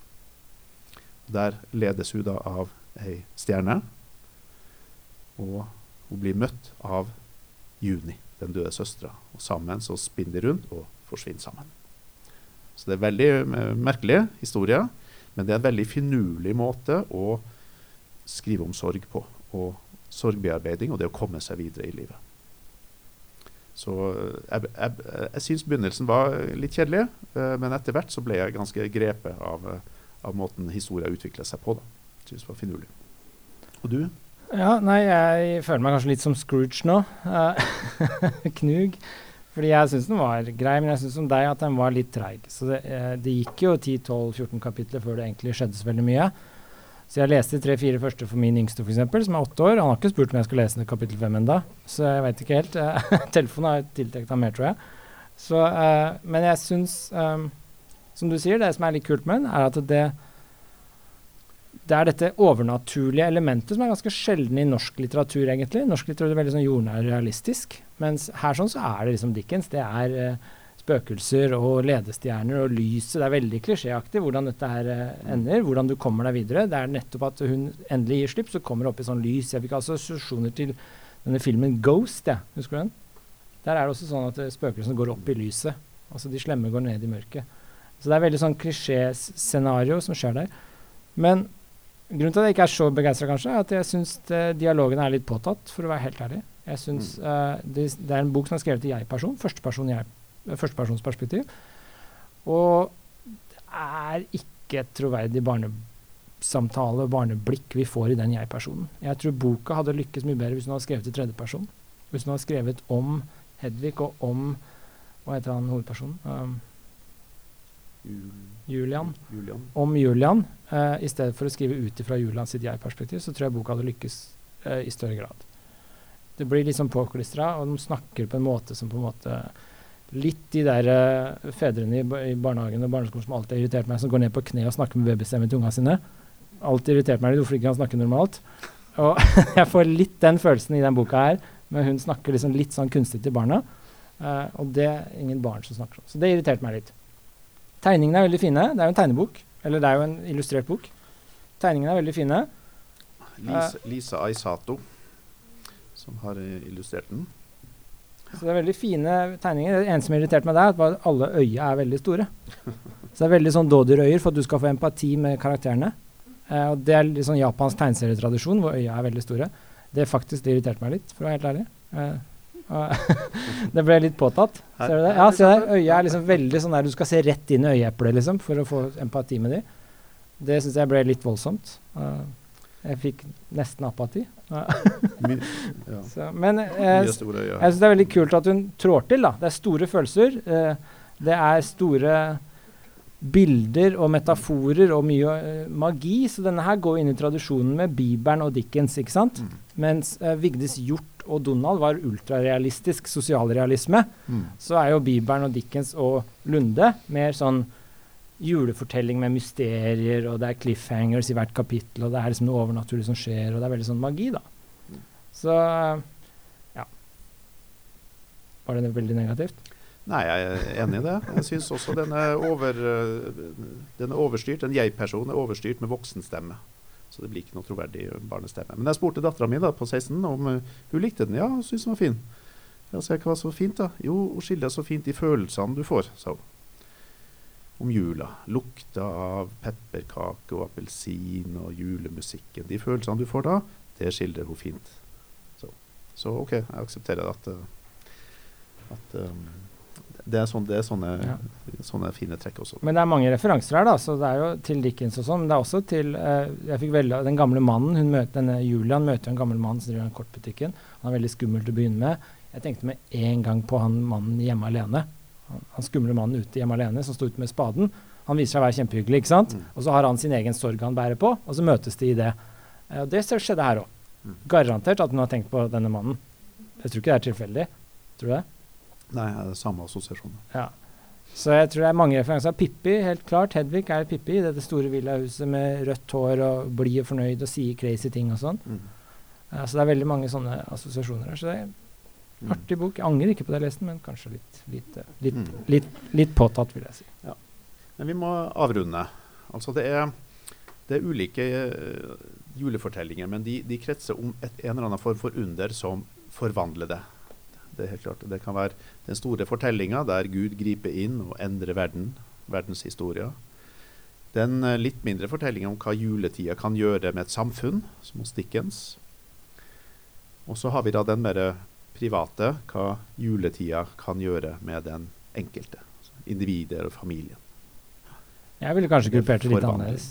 Der ledes hun da av ei stjerne, og hun blir møtt av Juni, den døde søstera. Og sammen så spinner de rundt og forsvinner sammen. Så det er veldig eh, merkelig historie, men det er en veldig finurlig måte å skrive om sorg på. Og sorgbearbeiding og det å komme seg videre i livet. Så eh, jeg, jeg, jeg syns begynnelsen var litt kjedelig, eh, men etter hvert så ble jeg ganske grepet av, eh, av måten historia utvikla seg på. da. Syns det var finurlig. Og du? Ja, nei, jeg føler meg kanskje litt som Scrooge nå. Knug. Fordi jeg syns den var grei, men jeg syns som deg at den var litt treig. Så det, det gikk jo 10-12-14 kapitler før det egentlig skjedde så veldig mye. Så jeg leste de tre-fire første for min yngste, f.eks., som er åtte år. Han har ikke spurt om jeg skal lese kapittel fem ennå, så jeg veit ikke helt. Eh, Telefonen har tiltrukket ham mer, tror jeg. Så, uh, men jeg syns, um, som du sier, det som er litt kult med den, er at det det er dette overnaturlige elementet som er ganske sjelden i norsk litteratur, egentlig. Norsk litteratur er veldig sånn jordnær realistisk. Mens her sånn så er det liksom Dickens. Det er eh, spøkelser og ledestjerner og lyset. Det er veldig klisjéaktig hvordan dette her eh, ender. Hvordan du kommer deg videre. Det er nettopp at hun endelig gir slipp, så kommer det opp i sånn lys. Jeg fikk assosiasjoner til denne filmen Ghost, ja. Husker du den? Der er det også sånn at eh, spøkelsene går opp i lyset. Altså de slemme går ned i mørket. Så det er veldig sånn klisjéscenario som skjer der. Men grunnen til at jeg ikke er så begeistra, kanskje, er at jeg syns dialogen er litt påtatt, for å være helt ærlig. Jeg synes, eh, det, det er en bok som er skrevet i jeg-person. Førsteperson jeg, førstepersonsperspektiv. Og det er ikke et troverdig barnesamtale og barneblikk vi får i den jeg-personen. Jeg tror boka hadde lykkes mye bedre hvis hun hadde skrevet i tredjeperson. Hvis hun hadde skrevet om Hedvig og om Hva heter han hovedpersonen? Um, Julian. Julian. Om Julian, uh, i stedet for å skrive ut ifra Julian sitt jeg-perspektiv, så tror jeg boka hadde lykkes uh, i større grad. Det blir liksom påklistra, og de snakker på en måte som på en måte Litt de der uh, fedrene i, i, barnehagen og barneskolen som alltid har irritert meg, som går ned på kne og snakker med babystemmen til ungene sine. Alltid irritert meg litt hvorfor ikke han snakker normalt. Og jeg får litt den følelsen i den boka her, men hun snakker liksom litt sånn kunstig til barna. Uh, og det er ingen barn som snakker sånn. Så det irriterte meg litt. Tegningene er veldig fine. Det er jo en tegnebok. Eller det er jo en illustrert bok. Tegningene er veldig fine. Lisa, Lisa Aisato, som har eh, illustrert den. Så det er veldig fine tegninger. Det eneste som irriterte meg der, var at alle øya er veldig store. Så det er veldig sånn dådyrøyer for at du skal få empati med karakterene. Eh, og det er litt sånn japansk tegneserietradisjon hvor øya er veldig store. Det faktisk det irriterte meg litt, for å være helt ærlig. Eh, det ble litt påtatt. Ser du det? Ja, se der. Øya er liksom veldig sånn der du skal se rett inn i øyeeplet liksom, for å få empati med dem. Det syns jeg ble litt voldsomt. Uh, jeg fikk nesten apati. Ja. Så, men eh, jeg syns det er veldig kult at hun trår til. da. Det er store følelser. Eh, det er store bilder og metaforer og mye uh, magi. Så denne her går inn i tradisjonen med Bibelen og Dickens. ikke sant? Mm. Mens uh, Vigdis Hjort og Donald var ultrarealistisk sosialrealisme, Mm. så er jo Bibelen og Dickens og Lunde mer sånn julefortelling med mysterier, og det er cliffhangers i hvert kapittel, og det er liksom noe overnaturlig som skjer, og det er veldig sånn magi, da. Så ja. Var det veldig negativt? Nei, jeg er enig i det. Jeg syns også den er, over, den er overstyrt. En jeg-person er overstyrt med voksenstemme. Så det blir ikke noe troverdig barnestemme. Men jeg spurte dattera mi på 16 om øh, hun likte den. Ja, hun syntes den var fin. Ja, så jeg, Hva så fint, da? Jo, hun skildrer så fint de følelsene du får, sa hun. Om jula. Lukta av pepperkake og appelsin og julemusikken. De følelsene du får da, det skildrer hun fint. Så, så OK, jeg aksepterer at, øh, at um, det er, sånn, det er sånne, Ja. sånne fine trekk også. Men det er mange referanser her, da. Så det er jo til Dickens og sånn. Men det er også til uh, jeg fikk veldig, Den gamle mannen, hun møter, denne Julian møter en gammel mann som driver den kortbutikken. Han er veldig skummel til å begynne med. Jeg tenkte med en gang på han mannen hjemme alene. Han, han skumle mannen ute hjemme alene som sto ute med spaden. Han viser seg å være kjempehyggelig, ikke sant? Mm. Og så har han sin egen sorg han bærer på, og så møtes de i det. Eh, og det skjedde her òg. Mm. Garantert at hun har tenkt på denne mannen. Jeg tror ikke det er tilfeldig. Tror du det? Nei, det er samme assosiasjon. Ja. Så jeg tror det er mange referanser. Pippi, helt klart. Hedvig er Pippi i dette store villahuset med rødt hår og blid og fornøyd og sier crazy ting og sånn. Mm. Eh, så det er veldig mange sånne assosiasjoner her. Så det er. Artig bok. Jeg angrer ikke på det jeg leste, men kanskje litt, litt, eh, litt, Mm. litt, litt påtatt, vil jeg si. Men vi må avrunde. Altså det er, det er ulike eh, julefortellinger, men de, de kretser om et, en eller annen form for under som forvandler det. Det er helt klart. Det kan være den store fortellinga der Gud griper inn og endrer verden, verdenshistoria. Den eh, litt mindre fortellinga om hva juletida kan gjøre med et samfunn, som hos Dickens. Og så har vi da den mer private, hva juletida kan gjøre med den enkelte. Altså individer og familien. Jeg ville kanskje gruppert det litt annerledes.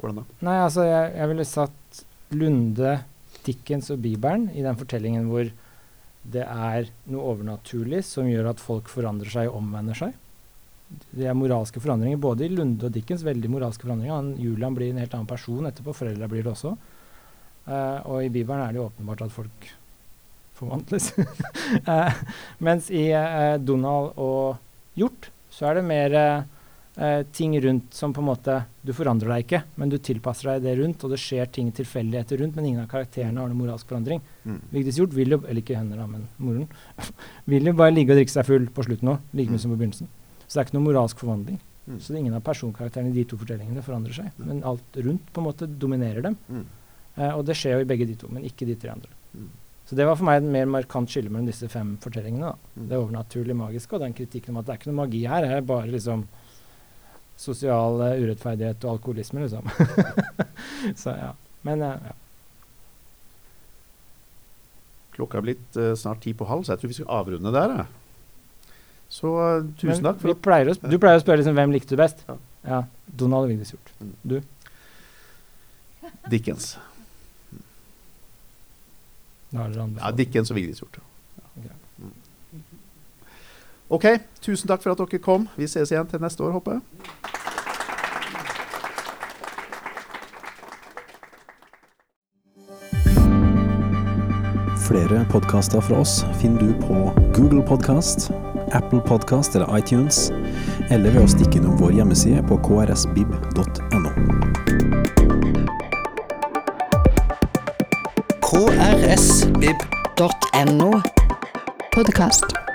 Hvordan da? Nei, altså, jeg, jeg ville satt Lunde, Dickens og Bibelen i den fortellingen hvor det er noe overnaturlig som gjør at folk forandrer seg og omvender seg. Det er moralske forandringer, både i Lunde og Dickens. veldig moralske forandringer. Han, Julian blir en helt annen person etterpå. Foreldra blir det også. Uh, og i Bibelen er det jo åpenbart at folk forvandles. Eh, mens i eh, Donald og Hjort så er det mer eh, eh, ting rundt som på en måte Du forandrer deg ikke, men du tilpasser deg det rundt, og det skjer ting tilfeldigheter rundt, men ingen av karakterene har noen moralsk forandring. Mm. Vigdis Hjort vil jo, eller ikke henne da, men moren, vil jo bare ligge og drikke seg full på slutten òg, like mye Mm. som på begynnelsen. Så det er ikke noen moralsk forvandling. Mm. Så det ingen av personkarakterene i de to fortellingene forandrer seg, Mm. men alt rundt på en måte dominerer dem. Mm. Eh, og det skjer jo i begge de to, men ikke de tre andre. Mm. Så det var for meg en mer markant skille mellom disse fem fortellingene. Mm. Det overnaturlig magiske og den kritikken om at det er ikke noe magi her, det er bare liksom sosial uh, urettferdighet og alkoholisme, liksom. så ja. Men uh, ja. Klokka er blitt uh, snart ti på halv, så jeg tror vi skal avrunde der. jeg. Så tusen takk for pleier å, Du pleier å spørre liksom, hvem likte du best. Ja. Ja, Donald Vigdis Hjort. Dickens. Du? dere Ja. Dickens og Vigdis Hjort. Ok. Mm. OK, tusen takk for at dere kom. Vi ses igjen til neste år, håper jeg. Flere podkaster fra oss finner du på Google Podkast, Apple Podkast eller iTunes, eller ved å stikke innom vår hjemmeside på krsbib.no. krsvib.no. Podkast.